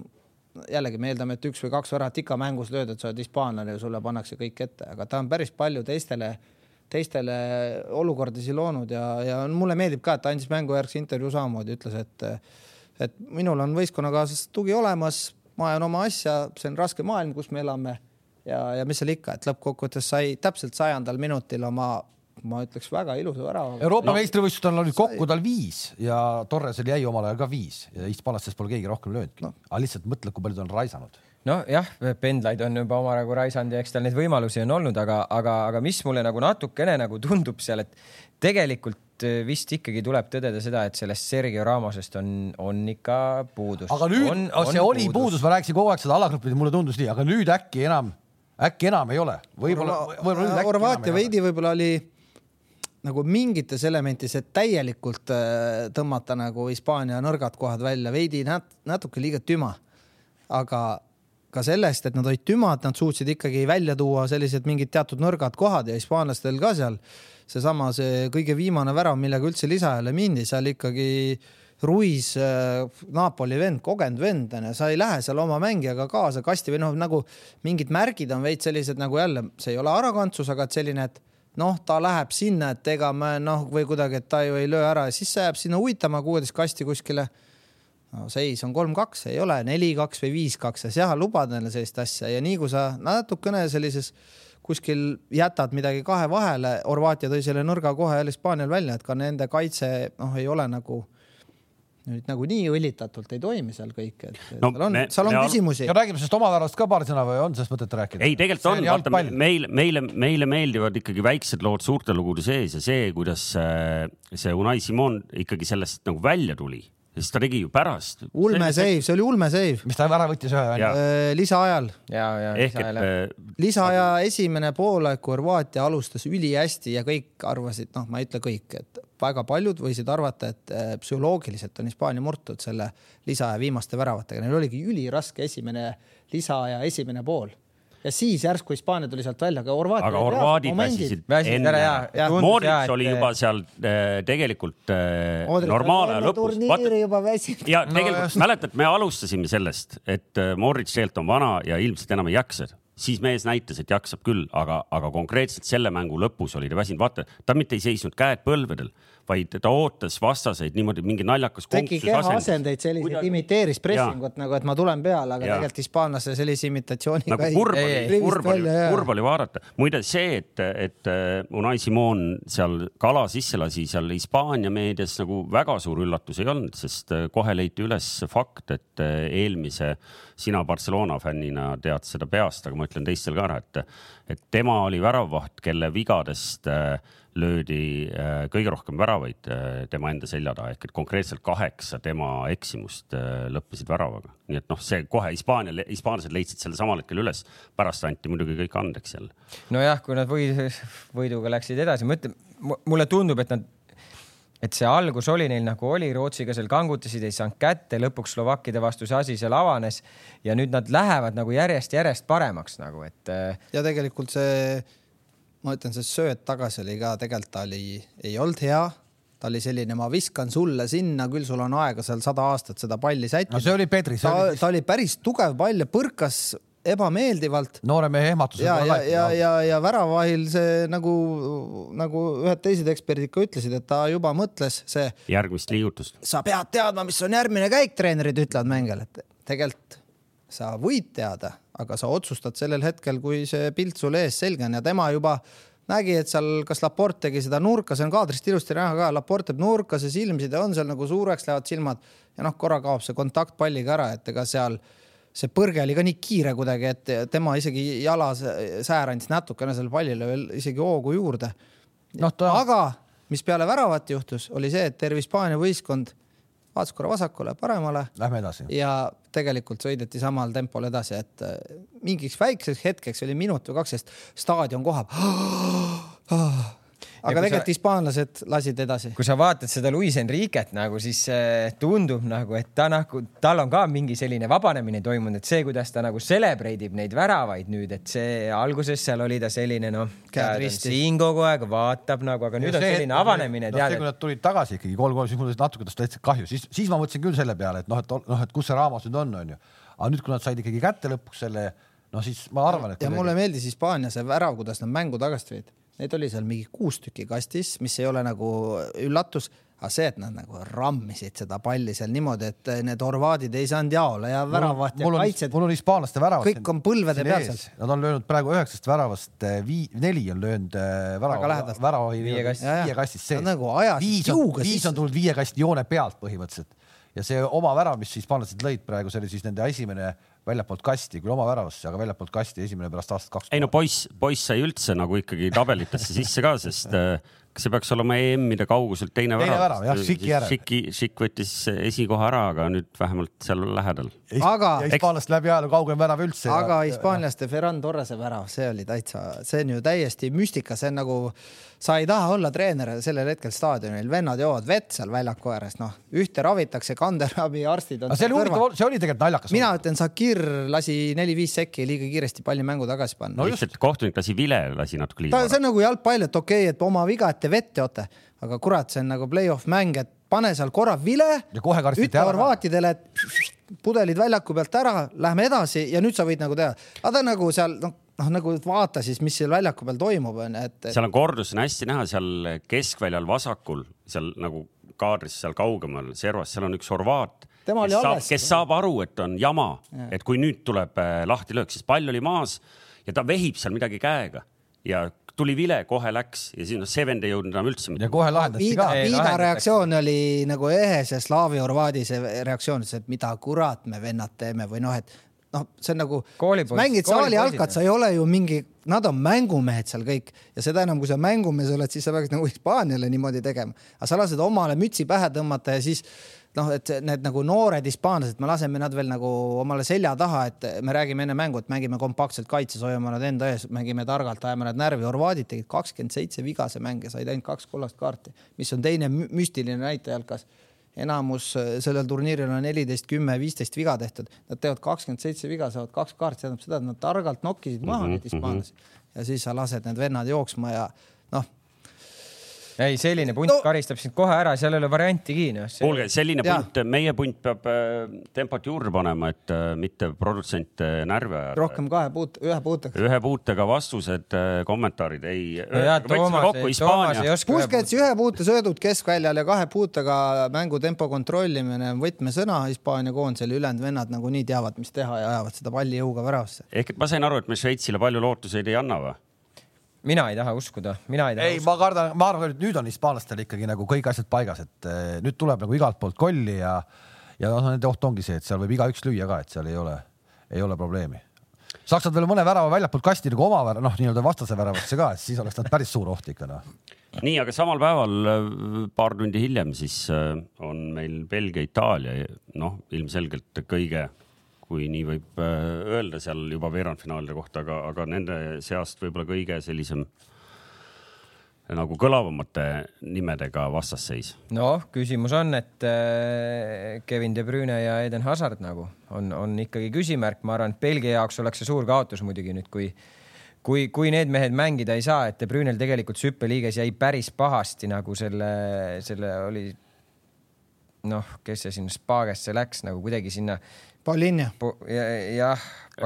S4: jällegi me eeldame, et üks või kaks väravat ikka mängus lööd, et sa oled hispaanlane ja sulle pannakse kõik ette, aga ta on päris palju teistele, teistele olukordasid loonud ja, ja mulle meeldib ka, et ta andis mängujärgse intervjuu samamoodi, ütles, et et minul on võistkonnakaaslaste tugi olemas, ma ajan oma asja, see on raske maailm, kus me elame ja, ja mis seal ikka, et lõppkokkuvõttes sai täpselt sajandal minutil oma ma ütleks väga ilusa värava.
S1: Euroopa no. meistrivõistlustel oli kokku tal viis ja Torresel jäi omal ajal ka viis ja hispaanlastest pole keegi rohkem löönudki no.. aga lihtsalt mõtle, kui palju ta on raisanud.
S3: nojah, pendlaid on juba omajagu raisanud ja eks tal neid võimalusi on olnud, aga, aga, aga mis mulle nagu natukene nagu tundub seal, et tegelikult äh, vist ikkagi tuleb tõdeda seda, et sellest Sergio Ramosest on, on ikka puudus.
S1: aga nüüd, see on oli puudus, puudus., ma rääkisin kogu aeg seda alagruppide, mulle tundus nii, aga nüüd äkki enam, äkki enam ei ole. võib-olla,
S4: võib-olla. Horvaatia veidi võib-olla oli nagu mingites elementides, et täielikult äh, tõmmata nagu Hispaania nõrgad kohad välja, veidi nat natuke liiga tüma. aga ka sellest, et nad olid tümad, nad suutsid ikkagi välja tuua sellised mingid teatud nõrgad kohad ja hispaanlastel ka seal seesama, see kõige viimane värav, millega üldse lisaajale mindi, seal ikkagi Ruiz, äh, Napoli vend, kogenud vend onju, sa ei lähe seal oma mängijaga kaasa kasti või noh, nagu mingid märgid on veits sellised nagu jälle, see ei ole arrogantsus, aga et selline, et noh, ta läheb sinna, et ega me noh, või kuidagi, et ta ju ei löö ära ja siis see jääb sinna uitama kuueteist kasti kuskile. no seis on kolm-kaks, ei ole neli-kaks või viis-kaks ja seal lubad neile sellist asja ja nii kui sa natukene sellises kuskil jätad midagi kahe vahele, Horvaatia tõi selle nõrga kohe jälle Hispaanial välja, et ka nende kaitse noh, ei ole nagu nüüd nagu nii õlitatult ei toimi seal kõik, et no, seal on, seal on me, küsimusi.
S1: ja räägime sellest oma tarast ka paari sõna või on sellest mõtet rääkida?
S2: ei, tegelikult on, vaata meil, meile, meile meeldivad ikkagi väiksed lood suurte lugude sees ja see, kuidas äh, see Unai Simon ikkagi sellest nagu välja tuli sest ta tegi ju pärast.
S4: ulme save, see oli ulme save.
S1: mis ta ära võttis ühe välja?
S4: Äh, lisaajal.
S2: ehk et. Äh,
S4: lisaaja esimene poolaeg, kui Horvaatia alustas ülihästi ja kõik arvasid, noh, ma ei ütle kõik, et väga paljud võisid arvata, et äh, psühholoogiliselt on Hispaania murtud selle lisaaja viimaste väravatega, neil oligi üliraske esimene lisaaja esimene pool ja siis järsku Hispaania tuli sealt välja, aga Horvaatia.
S2: aga horvaadid väsisid enne. Modric oli juba seal äh, tegelikult äh, normaale lõpus. ja tegelikult no, mäletad, me alustasime sellest, et äh, Modric tegelikult on vana ja ilmselt enam ei jaksa siis mees näitas, et jaksab küll, aga, aga konkreetselt selle mängu lõpus oli ta väsinud, vaata, ta mitte ei seisnud käed põlvedel vaid ta ootas vastaseid niimoodi mingi naljakas.
S4: tegi kehaasendeid selliseid Kuida..., imiteeris pressingut nagu, et ma tulen peale, aga ja. tegelikult hispaanlase sellise imitatsiooniga
S2: nagu kurb oli, kurb oli, kurb oli vaadata. muide see, et, et äh, Unai Simon seal kala sisse lasi seal Hispaania meedias nagu väga suur üllatus ei olnud, sest äh, kohe leiti üles fakt, et äh, eelmise, sina Barcelona fännina tead seda peast, aga ma ütlen teistele ka ära, et, et tema oli väravvaht, kelle vigadest äh, löödi äh, kõige rohkem väravaid äh, tema enda selja taha ehk et konkreetselt kaheksa tema eksimust lõppesid väravaga. nii et noh, see kohe Hispaania, hispaanlased leidsid selle samal hetkel üles, pärast anti muidugi kõik andeks jälle.
S3: nojah, kui nad võid, võiduga läksid edasi, ma ütlen, mulle tundub, et nad et see algus oli neil nagu oli, Rootsiga seal kangutasid, ei saanud kätte, lõpuks Slovakkide vastu see asi seal avanes ja nüüd nad lähevad nagu järjest-järjest paremaks nagu, et.
S4: ja tegelikult see ma ütlen, see sööt tagasi oli ka, tegelikult ta oli, ei olnud hea ta oli selline, ma viskan sulle sinna, küll sul on aega seal sada aastat seda palli sättida.
S1: no see oli Pedri.
S4: ta, oli... ta oli päris tugev pall ja põrkas ebameeldivalt.
S1: noore mehe ehmatus.
S4: ja, ja, ja, ja, ja väravahil see nagu, nagu ühed teised eksperdid ka ütlesid, et ta juba mõtles see.
S2: järgmist liigutust.
S4: sa pead teadma, mis on järgmine käik, treenerid ütlevad mängijale, et tegelikult sa võid teada, aga sa otsustad sellel hetkel, kui see pilt sul ees selge on ja tema juba nägi, et seal, kas Laport tegi seda nurka, see on kaadrist ilusti näha ka, Laport teeb nurka, see silmside on seal nagu suureks lähevad silmad ja noh, korra kaob see kontakt palliga ära, et ega seal see põrge oli ka nii kiire kuidagi, et tema isegi jala säär andis natukene sellele pallile veel isegi hoogu juurde. noh aga mis peale väravat juhtus, oli see, et terve Hispaania võistkond vaatas korra vasakule, paremale.
S1: Lähme edasi.
S4: ja tegelikult sõideti samal tempol edasi, et äh, mingiks väikseks hetkeks oli minut või kaks, sest staadion kohab aga tegelikult hispaanlased lasid edasi.
S3: kui sa vaatad seda Luis Enriquet nagu, siis äh, tundub nagu, et ta nagu, tal on ka mingi selline vabanemine toimunud, et see, kuidas ta nagu celebrate ib neid väravaid nüüd, et see alguses seal oli ta selline noh, siin kogu aeg vaatab nagu, aga nüüd ja on see, selline avanemine
S1: no,. see, kui nad tulid tagasi ikkagi kolm-kolm, siis mul oli natuke tast täitsa kahju, siis, siis ma mõtlesin küll selle peale, et noh, et noh, et kus see raamat nüüd on, onju. aga nüüd, kui nad said ikkagi kätte lõpuks selle, no siis ma arvan, et.
S4: ja mulle meeldis Hispaania see värav, kuidas nad mängu tagasi tõid Neid oli seal mingi kuus tükki kastis, mis ei ole nagu üllatus, aga see, et nad nagu rammisid seda palli seal niimoodi, et need horvaadid ei saanud jaole ja väravaht ja kaitsjad.
S1: mul on hispaanlaste väravad.
S4: kõik on põlvede peal seal.
S1: Nad on löönud praegu üheksast väravast eh, vii-, neli on löönud eh, värava, värava viie kastist, viie kastist sees.
S4: nagu ajasid
S1: on, viis on tulnud viie kasti joone pealt põhimõtteliselt ja see oma värav, mis hispaanlased lõid praegu, see oli siis nende esimene väljapoolt kasti, küll oma väravasse, aga väljapoolt kasti esimene pärast aastat kaks.
S2: ei no poiss, poiss sai üldse nagu ikkagi tabelitesse sisse ka, sest äh, kas see peaks olema EM-ide kauguselt teine,
S1: teine värav? värav jah, Šiki järel.
S2: Šiki, Šik võttis esikoha ära, aga nüüd vähemalt seal lähedal.
S1: aga. Hispaanlast läbi ajaloo kaugem värav üldse.
S4: aga hispaanlaste Ferran Torrese värav, see oli täitsa, see on ju täiesti müstika, see on nagu sa ei taha olla treener sellel hetkel staadionil, vennad joovad vett seal väljaku ääres, noh, ühte ravitakse, kanderaviarstid on.
S1: see oli huvitav, see oli tegelikult naljakas.
S4: mina ütlen, Sakir lasi neli-viis sekki liiga kiiresti palli mängu tagasi panna.
S2: no lihtsalt kohtunik lasi vile, lasi natuke liiga.
S4: see on nagu jalgpall, et okei okay,, et oma viga, et te vett joote, aga kurat, see on nagu play-off mäng, et pane seal korra vile. ütle horvaatidele, et pudelid väljaku pealt ära, lähme edasi ja nüüd sa võid nagu teha. aga ta nagu seal, noh noh, nagu vaata siis, mis seal väljaku peal toimub, onju, et.
S2: seal on kordus on hästi näha seal keskväljal vasakul, seal nagu kaadris seal kaugemal servas, seal on üks horvaat. kes saab, kes saab aru, et on jama, et kui nüüd tuleb äh, lahtilöök, siis pall oli maas ja ta vehib seal midagi käega ja tuli vile, kohe läks ja siis noh, see vend ei jõudnud enam üldse.
S1: ja kohe lahendati
S4: ka. Viida reaktsioon oli nagu ehe see slaavi horvaadi see reaktsioon, et mida kurat me vennad teeme või noh, et noh, see on nagu, mängid saali jalkat, sa ei ole ju mingi, nad on mängumehed seal kõik. Ja seda enam, kui sa mängumees oled, siis sa peaks nagu Hispaaniale niimoodi tegema, aga sa lased omale mütsi pähe tõmmata ja siis noh, et need nagu noored hispaanlased, me laseme nad veel nagu omale selja taha, et me räägime enne mängu, et mängime kompaktselt kaitses, hoiame nad enda ees, mängime targalt, ajame nad närvi. horvaadid tegid kakskümmend seitse vigase mänge, said ainult kaks kollast kaarti, mis on teine müstiline näitaja jalkas enamus äh, sellel turniiril on neliteist, kümme, viisteist viga tehtud, nad teevad kakskümmend seitse viga, saavad kaks kaarti, tähendab seda, et nad targalt nokkisid maha mm -hmm. neid hispaanlasi ja siis sa lased need vennad jooksma ja noh,
S3: ei, selline punt no. karistab sind kohe ära, seal ei ole variantigi no..
S2: kuulge, selline ja. punt, meie punt peab äh, tempot juurde panema, et äh, mitte produtsente närvi ajada.
S4: rohkem kahe puut-, ühe puutega.
S2: ühe puutega vastused, äh, kommentaarid ei.
S4: Puskets ühe puute söödud keskväljal ja kahe puutega mängutempo kontrollimine on võtmesõna Hispaania koondisel, ülejäänud vennad nagunii teavad, mis teha ja ajavad seda palli jõuga väravasse.
S2: ehk et ma sain aru, et me Šveitsile palju lootuseid ei anna või?
S3: Mina ei taha uskuda, mina ei taha.
S1: ei, ma kardan, ma arvan, et nüüd on hispaanlastel ikkagi nagu kõik asjad paigas, et eh, nüüd tuleb nagu igalt poolt kolli ja ja noh, nende oht ongi see, et seal võib igaüks lüüa ka, et seal ei ole, ei ole probleemi. saaks nad veel mõne värava väljapoolt kasti nagu oma värava, noh, nii-öelda vastase väravasse ka, et siis oleks nad päris suur oht ikka noh.
S2: nii, aga samal päeval paar tundi hiljem siis eh, on meil Belgia-Itaalia, noh, ilmselgelt kõige kui nii võib äh, öelda seal juba veerandfinaalide kohta, aga, aga nende seast võib-olla kõige sellisem nagu kõlavamate nimedega vastasseis.
S3: noh, küsimus on, et äh, Kevin De Bruyne ja Eden Hazard nagu on, on ikkagi küsimärk, ma arvan, et Belgia jaoks oleks see suur kaotus muidugi nüüd, kui kui, kui need mehed mängida ei saa, et De Brünel tegelikult süppeliiges jäi päris pahasti nagu selle, selle oli noh, kes see sinna Spagesse läks nagu kuidagi sinna
S4: Paulinia.
S3: jah.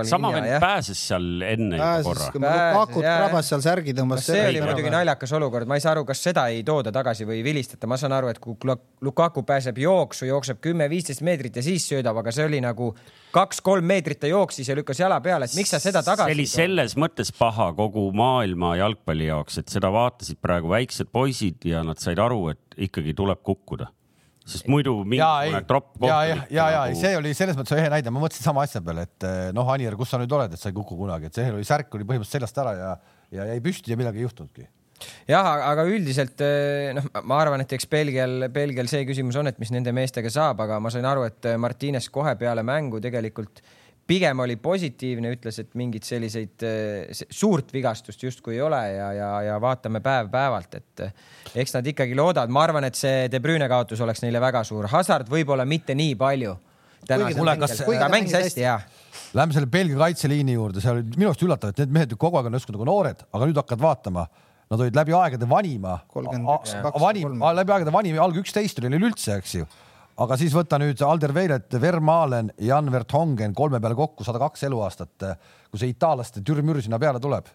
S2: sama vend pääses seal enne pääses, korra.
S4: Lukaku krabas seal särgi tõmbas.
S3: see oli muidugi naljakas olukord, ma ei saa aru, kas seda ei tooda tagasi või ei vilistata, ma saan aru, et kui Lukaku pääseb jooksu, jookseb kümme-viisteist meetrit ja siis söödab, aga see oli nagu kaks-kolm meetrit ta jooksis ja lükkas jala peale, et miks sa seda tagasi.
S2: see oli selles mõttes paha kogu maailma jalgpalli jaoks, et seda vaatasid praegu väiksed poisid ja nad said aru, et ikkagi tuleb kukkuda sest muidu mingisugune tropp
S1: koht. ja, ja, ja, ja nagu... see oli selles mõttes ehe näide, ma mõtlesin sama asja peale, et eh, noh, Anier, kus sa nüüd oled, et sa ei kuku kunagi, et see oli särk oli põhimõtteliselt seljast ära ja, ja jäi püsti ja midagi ei juhtunudki.
S3: Jah, aga üldiselt eh, noh, ma arvan, et eks Belgial, Belgial see küsimus on, et mis nende meestega saab, aga ma sain aru, et Martines kohe peale mängu tegelikult äh, pigem oli positiivne, ütles, et mingit selliseid eh, suurt vigastust justkui ei ole ja, ja, ja vaatame päev-päevalt, et eh, eks nad ikkagi loodavad, ma arvan, et see De Bruyne kaotus oleks neile väga suur, Hasart võib-olla mitte nii palju.
S1: kuule, kas
S3: ta mängis hästi ja.
S1: Lähme selle Belgia kaitseliini juurde, seal oli minu arust üllatav, et need mehed kogu aeg on justkui nagu noored, aga nüüd hakkad vaatama Nad olid läbi aegade vanima, vanim, läbi aegade vanim, alg üksteist oli neil üldse, eks ju aga siis võta nüüd Alder Veilet, Vermaelen, Jan Vertongen kolme peale kokku sada kaks eluaastat, kui see itaallaste türmür sinna peale tuleb,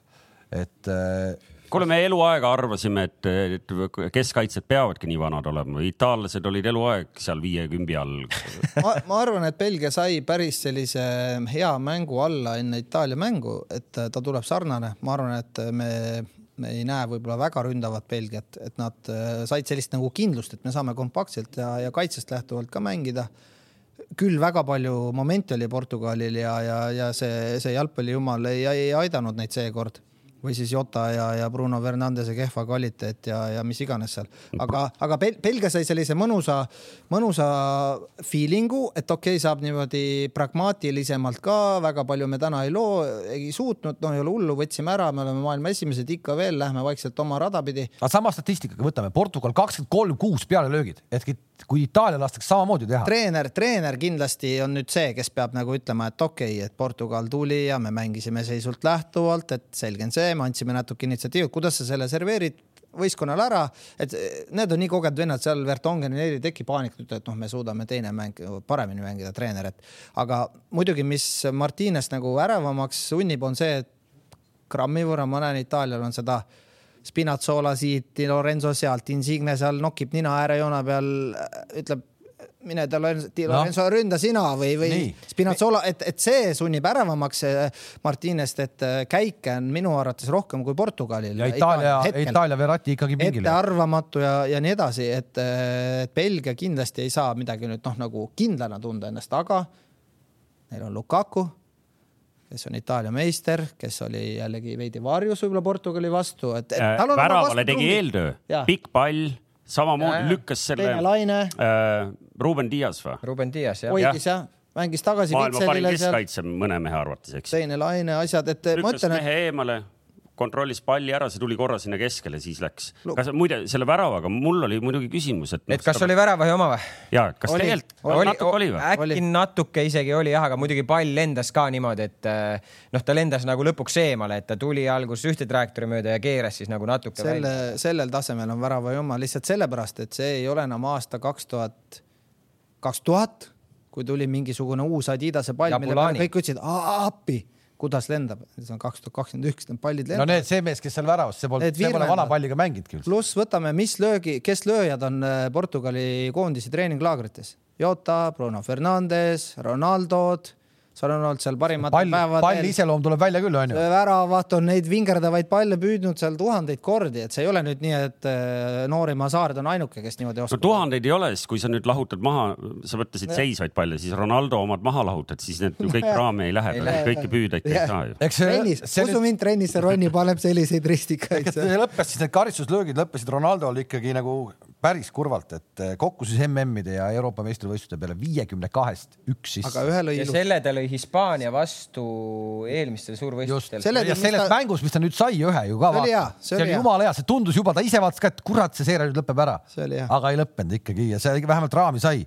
S1: et äh,
S2: kuule, me eluaega arvasime, et, et keskkaitsjad peavadki nii vanad olema, itaallased olid eluaeg seal viiekümbi all.
S4: Ma, ma arvan, et Belgia sai päris sellise hea mängu alla enne Itaalia mängu, et ta tuleb sarnane, ma arvan, et me me ei näe võib-olla väga ründavat Belgiat, et nad äh, said sellist nagu kindlust, et me saame kompaktselt ja, ja kaitsest lähtuvalt ka mängida. küll väga palju momente oli Portugalil ja, ja, ja see, see jalgpallijumal ei, ei aidanud neid seekord või siis Jota ja, ja Bruno Fernandese kehva kvaliteet ja, ja mis iganes seal. aga, aga Bel Belgia sai sellise mõnusa, mõnusa feeling'u, et okei okay,, saab niimoodi pragmaatilisemalt ka, väga palju me täna ei loo, ei suutnud, no ei ole hullu, võtsime ära, me oleme maailma esimesed ikka veel, lähme vaikselt oma rada pidi.
S1: aga sama statistikaga võtame, Portugal kakskümmend kolm, kuus pealelöögid, et kui Itaalia lastakse samamoodi teha.
S4: treener, treener kindlasti on nüüd see, kes peab nagu ütlema, et okei okay,, et Portugal tuli ja me mängisime seisult lähtuvalt, et selge on see, me andsime natuke initsiatiivi, kuidas sa selle serveerid võistkonnale ära, et need on nii kogenud vennad seal, Vertongenil ei teki paanikat, ütled, et noh, me suudame teine mäng paremini mängida, treener, et aga muidugi, mis Martines nagu ärevamaks sunnib, on see, et grammi võrra ma näen, Itaalial on seda Spinazzola siit, Lorenzo sealt, Insigne seal nokib nina äärejoone peal, ütleb mine ta Lorenzo no. ründa sina või, või Spinazzola, et, et see sunnib ärevamaks Martinest, et äh, käike on minu arvates rohkem kui Portugalil.
S1: ja Itaalia, Itaalia Verratti ikkagi pingile.
S4: ettearvamatu ja, ja nii edasi, et, et Belgia kindlasti ei saa midagi nüüd noh, nagu kindlana tunda ennast, aga neil on Lukaku kes on Itaalia meister, kes oli jällegi veidi varjus võib-olla Portugali vastu, et, et.
S2: Äh, väravale tegi eeltöö, pikk pall samamoodi lükkas selle.
S4: teine laine
S2: äh,. Ruben Dias või?
S3: Ruben Dias jah.
S4: hoidis jah, mängis tagasi.
S2: maailma parim keskkaitse mõne mehe arvates, eks.
S4: teine laine, asjad, et
S2: lükkas mehe eemale, kontrollis palli ära, see tuli korra sinna keskele, siis läks. kas muide selle väravaga, mul oli muidugi küsimus, et.
S3: et kas oli värava ja oma või?
S2: ja, kas tegelikult natuke oli või?
S3: äkki natuke isegi oli jah, aga muidugi pall lendas ka niimoodi, et eh, noh, ta lendas nagu lõpuks eemale, et ta tuli alguses ühte trajektoori mööda ja keeras siis nagu natuke
S4: selle, sellel tasemel on värava ja oma lihtsalt sellepärast, et see ei ole enam aasta kaks tuhat, kaks tuhat, kui tuli mingisugune uus Adidase pall, mille peale kõik ütlesid appi kuidas lendab, see on kaks tuhat kakskümmend üks, need pallid
S1: lendavad. no need, see mees, kes seal väravas, see pole, see pole vana palliga mänginudki.
S4: pluss võtame, mis löögi, kes lööjad on äh, Portugali koondise treeninglaagrites. Jota, Bruno Fernandes, Ronaldod seal on olnud seal parimad
S1: pall, päevad. palli iseloom tuleb välja küll, onju.
S4: väravat on neid vingerdavaid palle püüdnud seal tuhandeid kordi, et see ei ole nüüd nii, et äh, Noorimaa Saard on ainuke, kes niimoodi oskab.
S2: no tuhandeid ei ole, siis kui sa nüüd lahutad maha, sa mõtlesid ja. seisvaid palle, siis Ronaldo omad maha lahutad, siis need ju kõik raami ei lähe, kõike püüda ikka ei saa ju.
S4: trennis, usu mind, trennis see Ronni paneb selliseid ristikaid.
S1: lõppes siis, need karistuslöögid lõppesid Ronaldol ikkagi nagu päris kurvalt, et äh, kokku siis MM-ide ja Euroopa meistrivõistluste peale viiekümne kahest üks sisse.
S3: aga ühe lõi ilus. selle ta lõi Hispaania vastu eelmistel suurvõistlustel.
S1: ja selles ta... mängus, mis ta nüüd sai ühe ju ka.
S4: see oli hea,
S1: see oli jumala hea, see tundus juba, ta ise vaatas ka, et kurat, see seeria nüüd lõpeb ära. aga ei lõppenud ikkagi ja see vähemalt raami sai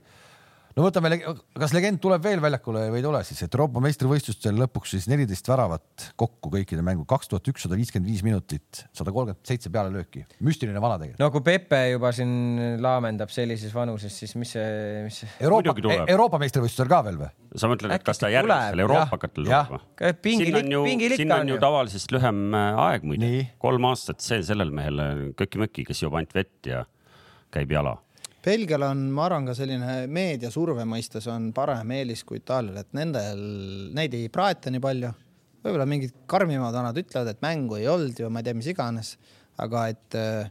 S1: no võtame, kas legend tuleb veel väljakule või ei tule siis, et Euroopa meistrivõistlustel lõpuks siis neliteist väravat kokku kõikide mängu, kaks tuhat ükssada viiskümmend viis minutit, sada kolmkümmend seitse pealelööki, müstiline vana tegelikult.
S3: no kui Pepe juba siin laamendab sellises vanuses, siis mis see, mis see?
S1: Euroopa, Euroopa meistrivõistlustel ka veel või?
S2: sa mõtled, et kas ta järgmisel Euroopakatel tuleb või? siin on ju, siin on ju tavalisest lühem äh, aeg muide, kolm aastat, see sellel mehel köki-möki, kes joob ainult vett ja käib jala
S4: Belgial on, ma arvan, ka selline meediasurve mõistes on parem eelis kui Itaalial, et nendel, neid ei praeta nii palju. võib-olla mingid karmimad vanad ütlevad, et mängu ei olnud ju, ma ei tea, mis iganes, aga et äh,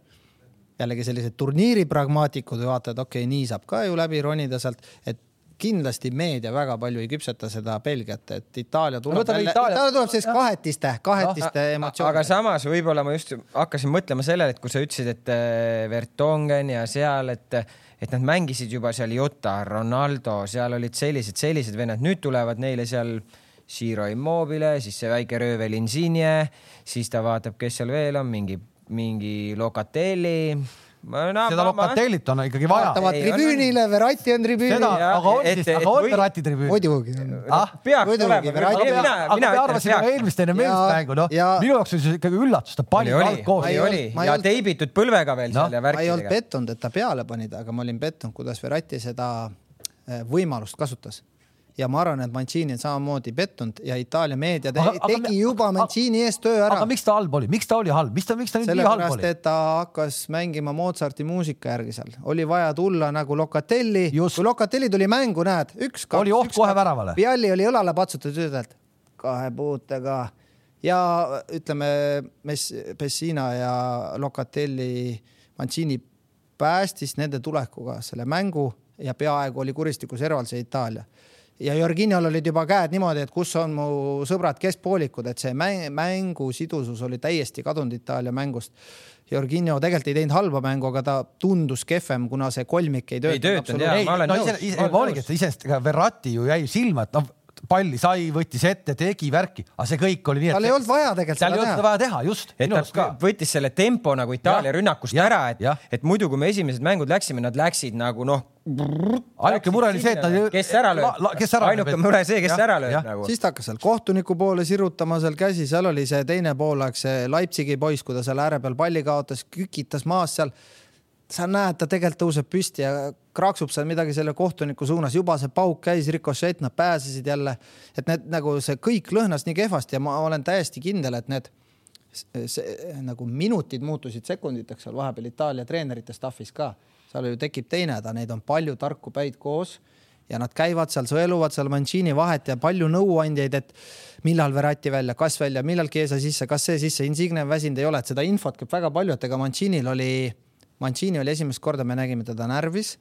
S4: jällegi sellised turniiri pragmaatikud vaatavad, okei okay,, nii saab ka ju läbi ronida sealt, et kindlasti meedia väga palju ei küpseta seda Belgiat, et Itaalia tuleb no, Itaalia... Itaalia tuleb sellist kahetiste, kahetiste no, emotsiooni.
S3: aga samas võib-olla ma just hakkasin mõtlema sellele, et kui sa ütlesid, et äh, Vertongen ja seal, et et nad mängisid juba seal Jota, Ronaldo, seal olid sellised, sellised vennad, nüüd tulevad neile seal Ciro Immobile, siis see väike röövel Insigne, siis ta vaatab, kes seal veel on, mingi, mingi Locatelli
S1: no, seda Locatellit on ikkagi vaja.
S4: vaatavad tribüünile, Verratti on tribüünil.
S1: aga on siis, aga on Verratti tribüünil?
S4: muidugi
S1: ah,.
S3: peaks olema. aga
S1: me arvasime eelmist enne meesmängu, noh, minu jaoks oli see ikkagi üllatus, ta pani
S3: alt koos. oli, oli ja teibitud põlvega veel seal ja värkidega.
S4: ma ei olnud pettunud, et ta peale pani, aga ma olin pettunud, kuidas Verratti seda eh, võimalust kasutas ja ma arvan, et Mancini on samamoodi pettunud ja Itaalia meedia te aga, tegi aga, juba Mancini eest töö ära.
S1: aga miks ta halb oli, miks ta oli halb, miks ta, miks ta nüüd nii halb oli?
S4: sellepärast, et ta hakkas mängima Mozarti muusika järgi seal, oli vaja tulla nagu Locatelli. kui Locatelli tuli mängu, näed, üks,
S1: oli oht kohe väravale.
S4: Vialli oli õlale patsutatud, ütled kahe puutega ja ütleme, Messina ja Locatelli, Mancini päästis nende tulekuga selle mängu ja peaaegu oli kuristiku serval see Itaalia ja Jorginhol olid juba käed niimoodi, et kus on mu sõbrad keskpoolikud, et see mäng, mängu sidusus oli täiesti kadunud Itaalia mängust. Jorginho tegelikult ei teinud halba mängu, aga ta tundus kehvem, kuna see kolmik ei töötanud.
S3: ei töötanud jaa, ma olen
S1: no, nõus. oligi, et iseenesest ega Verratti ju jäi silma, et noh, palli sai, võttis ette, tegi värki, aga see kõik oli nii,
S4: et. tal ei olnud vaja tegelikult
S1: seda teha. tal ei olnud vaja teha, just.
S3: et ta võttis selle tempo nagu Itaalia rünnakust ja, ära, et, et muidu, kui me esimesed mängud läksime, nad läksid nagu noh.
S1: ainuke mure oli see, et nad.
S3: kes ära lööb. ainuke mure see, kes ära lööb nagu.
S4: siis ta hakkas seal kohtuniku poole sirutama seal käsi, seal oli see teine poolaeg, see Leipzigi poiss, kui ta seal ääre peal palli kaotas, kükitas maas seal sa näed, ta tegelikult tõuseb püsti ja kraaksub seal midagi selle kohtuniku suunas, juba see pauk käis, rikošett, nad pääsesid jälle. et need nagu see kõik lõhnas nii kehvasti ja ma olen täiesti kindel, et need see, nagu minutid muutusid sekunditeks seal vahepeal Itaalia treenerite staff'is ka. seal ju tekib teine häda, neid on palju tarku päid koos ja nad käivad seal, sõeluvad seal Mancini vahet ja palju nõuandjaid, et millal Verratti välja, kas välja, millal Chiesa sisse, kas see sisse, Insigne väsinud ei ole, et seda infot käib väga palju, et ega Mancinil oli Mancini oli esimest korda, me nägime teda närvis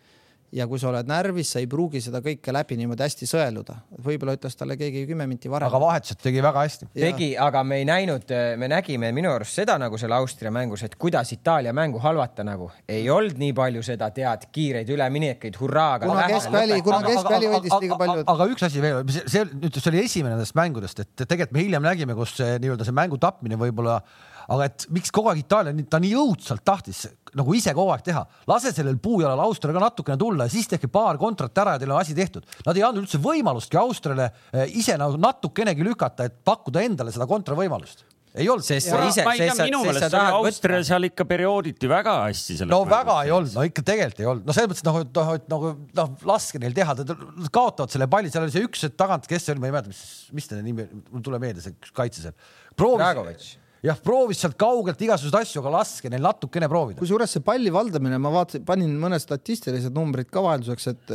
S4: ja kui sa oled närvis, sa ei pruugi seda kõike läbi niimoodi hästi sõeluda. võib-olla ütles talle keegi kümme minti varem.
S1: aga vahetused tegi väga hästi.
S3: tegi, aga me ei näinud, me nägime minu arust seda nagu seal Austria mängus, et kuidas Itaalia mängu halvata nagu. ei olnud nii palju seda, tead, kiireid üleminekuid, hurraaga.
S4: kuna keskväli, kuna keskväli hoidis liiga palju.
S1: aga üks asi veel, see nüüd, see oli esimene nendest mängudest, et tegelikult me hiljem nägime, kus see nii-öelda see mängu tapmine võib-olla aga et miks kogu aeg Itaalia, ta nii õudselt tahtis nagu ise kogu aeg teha, lase sellel puujalal Austriale ka natukene tulla ja siis tehke paar kontrat ära ja teil on asi tehtud. Nad ei andnud üldse võimalustki Austriale eh, ise nagu natukenegi lükata, et pakkuda endale seda kontravõimalust ei olnud.
S2: sest sa ise, sest sa, sest sa tahad võtta. seal ikka periooditi väga hästi.
S1: no väga ei olnud, no ikka tegelikult ei olnud, no selles mõttes et noh, et nagu noh, laske neil teha, nad kaotavad selle palli, seal oli see üks tagant, kes see oli, ma ei mäleta, mis, mis ta nimi, mul tuleb meelde see kaitse seal. proovis, jah, proovis sealt kaugelt igasuguseid asju, aga laske neil natukene proovida.
S4: kusjuures see palli valdamine, ma vaatasin, panin mõned statistilised numbrid ka vahelduseks, et,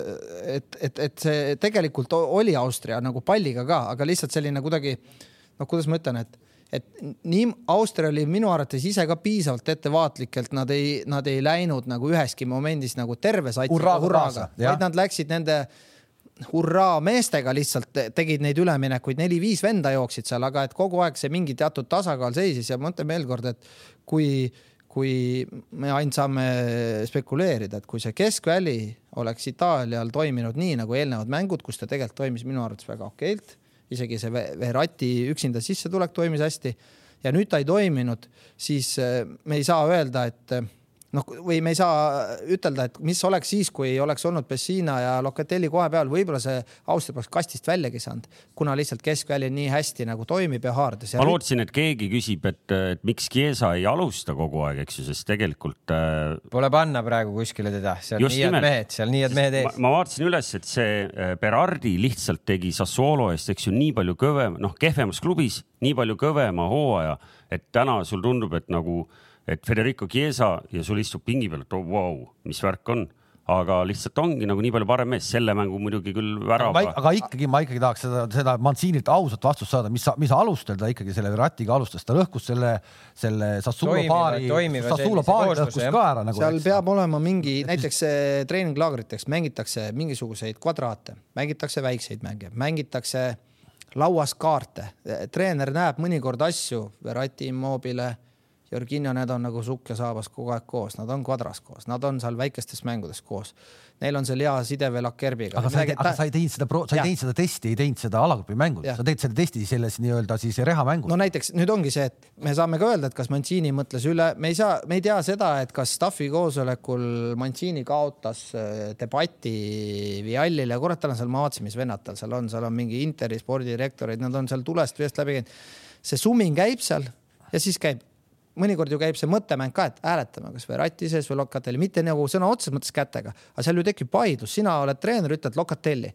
S4: et, et, et see tegelikult oli Austria nagu palliga ka, aga lihtsalt selline kuidagi noh, kuidas ma ütlen, et et nii Austria oli minu arvates ise ka piisavalt ettevaatlik, et nad ei, nad ei läinud nagu üheski momendis nagu terve sats
S1: hurraaga,
S4: vaid nad läksid nende hurraa meestega lihtsalt tegid neid üleminekuid, neli-viis venda jooksid seal, aga et kogu aeg see mingi teatud tasakaal seisis ja ma ütlen veel kord, et kui, kui me ainult saame spekuleerida, et kui see keskväli oleks Itaalial toiminud nii nagu eelnevad mängud, kus ta tegelikult toimis minu arvates väga okeilt isegi see Verratti üksinda sissetulek toimis hästi ja nüüd ta ei toiminud, siis äh, me ei saa öelda, et noh, või me ei saa ütelda, et mis oleks siis, kui oleks olnud Pessina ja Locatelli kohe peal, võib-olla see Austria poleks kastist väljagi saanud, kuna lihtsalt keskväli nii hästi nagu toimib ja haardes.
S2: ma lootsin, et keegi küsib, et, et miks Chiesa ei alusta kogu aeg, eks ju, sest tegelikult äh....
S3: Pole panna praegu kuskile teda, seal nii head mehed, seal nii head mehed ees.
S2: ma vaatasin üles, et see äh, Berardi lihtsalt tegi Sassuolo eest, eks ju, nii palju kõvem, noh, kehvemas klubis, nii palju kõvema hooaja, et täna sul tundub, et nagu et Federico Chiesa ja sul istub pingi peal, et oh, vau, mis värk on aga lihtsalt ongi nagu nii palju parem mees, selle mängu muidugi küll värava.
S1: aga ikkagi ma ikkagi tahaks seda, seda Mancinilt ausat vastust saada, mis, mis alustel ta ikkagi selle Veratiga alustas, ta lõhkus selle, selle Sassuolo paari, Sassuolo paari lõhkus ka ära nagu.
S4: seal eks. peab olema mingi, näiteks treeninglaagriteks mängitakse mingisuguseid kvadraate, mängitakse väikseid mänge, mängitakse lauas kaarte, treener näeb mõnikord asju, Verati Immobile Jorginho, need on nagu sukk ja saabas kogu aeg koos, nad on kvadras koos, nad on seal väikestes mängudes koos. Neil on seal hea side veel Akerbiga.
S1: aga sa ei, aga sa ei teinud seda, sa ei teinud seda testi, ei teinud seda alagrupi mängus, sa teed selle testi selles nii-öelda siis reha mängus.
S4: no näiteks nüüd ongi see, et me saame ka öelda, et kas Mancini mõtles üle, me ei saa, me ei tea seda, et kas staffi koosolekul Mancini kaotas äh, debati Viallile, kurat, tal on seal, ma vaatasin, mis vennad tal seal on, seal on mingi Interi spordidirektorid, nad on seal tulest veest läbi käinud. see sumin käib seal ja siis käib mõnikord ju käib see mõttemäng ka, et hääletame kas Verratti sees või Locatelli, mitte nagu sõna otseses mõttes kätega, aga seal ju tekib vaidlus, sina oled treener, ütled Locatelli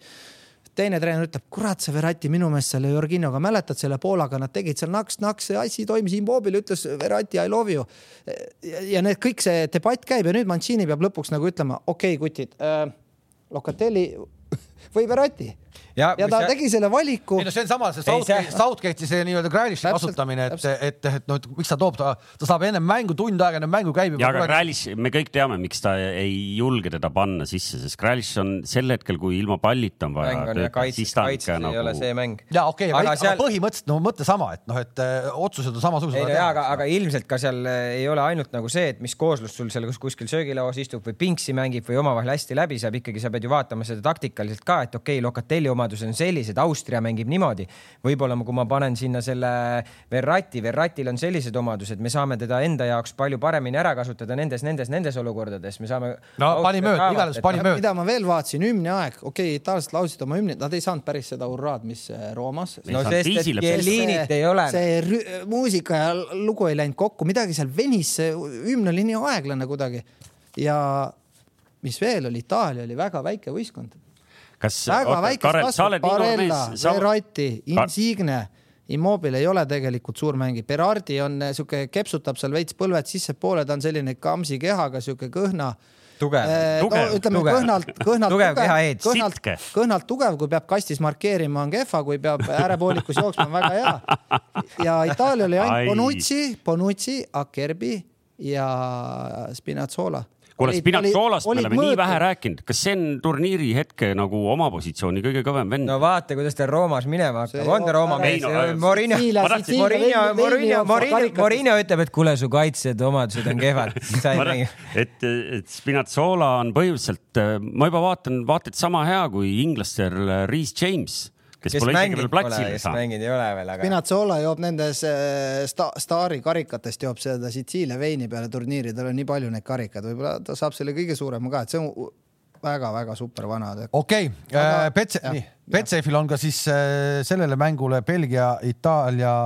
S4: teine treener ütleb, kurat, see Verratti minu meelest selle Jorginoga, mäletad selle Poolaga, nad tegid seal naks-naks, see asi toimis, Immobile ütles Verratti I love you. ja need kõik see debatt käib ja nüüd Mancini peab lõpuks nagu ütlema, okei okay,, kutid äh,, Locatelli või Verratti ja, ja ta sa... tegi selle valiku.
S1: ei no see on sama, see Southgate, Southgate'i see nii-öelda Grealish'i kasutamine, et, et, et, noh, et miks ta toob ta, ta saab ennem mängu, tund aega enne mängu käib.
S2: ja aga Grealish, me kõik teame, miks ta ei julge teda panna sisse, sest Grealish on sel hetkel, kui ilma pallita on vaja.
S3: kaitses, kaitses nagu... ei ole see mäng.
S1: ja okei okay,, aga, seal... aga põhimõtteliselt no mõte sama, et noh, et öö, äh, otsused on samasugused.
S3: ei no jaa, aga, aga ilmselt ka seal äh, ei ole ainult nagu see, et mis kooslus sul seal kuskil söögilauas istub või pingsi mängib või omavahel hästi läbi saab, ikkagi sa pead ju vaatama seda taktikaliselt ka, et okei okay,, Locatelli omadused on sellised, Austria mängib niimoodi. võib-olla kui ma panen sinna selle Verratti, Verratil on sellised omadused, me saame teda enda jaoks palju paremini ära kasutada nendes, nendes, nendes olukordades, me saame.
S1: no pani mööda, igatahes pani mööda.
S4: mida ma veel vaatasin, hümni aeg, okei okay,, itaallased laulsid oma hümni, nad ei saanud päris seda hurraad, mis äh, Roomas.
S3: no sest, et Jellinit ei ole.
S4: see muusika ja lugu ei läinud kokku, midagi seal venis, see hümn oli nii aeglane kuidagi ja mis veel oli, Itaalia oli väga väike võistkond
S2: kas
S4: väga väikest kasvu, Barella, Verratti, Insigne, Immobile ei ole tegelikult suur mängija, Berardi on äh, sihuke, kepsutab seal veits põlved sissepoole, ta on selline kamsi kehaga, sihuke kõhna
S3: tugev.
S4: eh,, tugev, no, ütleme tugev. kõhnalt, kõhnalt
S3: tugev, tugev,
S4: kõhnalt, kõhnalt tugev, kui peab kastis markeerima, on kehva, kui peab äärepoolikus jooksma, on väga hea. ja Itaalia oli ainult Bonucci, Bonucci, Acerbi ja Spinazzola
S2: kuule, Spinazolast me oleme mõõtu. nii vähe rääkinud, kas see on turniiri hetke nagu oma positsiooni kõige kõvem vend?
S3: no vaata, kuidas ta Roomas minema hakkab, on ta Rooma mees? Morinho, Morinho, Morinho, Morinho, Morinho ütleb, et kuule, su kaitsjad omadused on kehvad.
S2: et, et Spinazola on põhimõtteliselt, ma juba vaatan, vaata et sama hea kui inglastel Reese James kes, kes pole isegi veel platsile
S3: saanud. mänginud ei ole veel, aga.
S4: Spinazzola joob nendes äh, sta, staari karikatest, joob seda Sitsiilia veini peale turniiri, tal on nii palju neid karikaid, võib-olla ta saab selle kõige suurema ka, et see on väga-väga super vana.
S1: okei okay. äh,, Petse, nii, Petsefil on ka siis äh, sellele mängule Belgia, Itaalia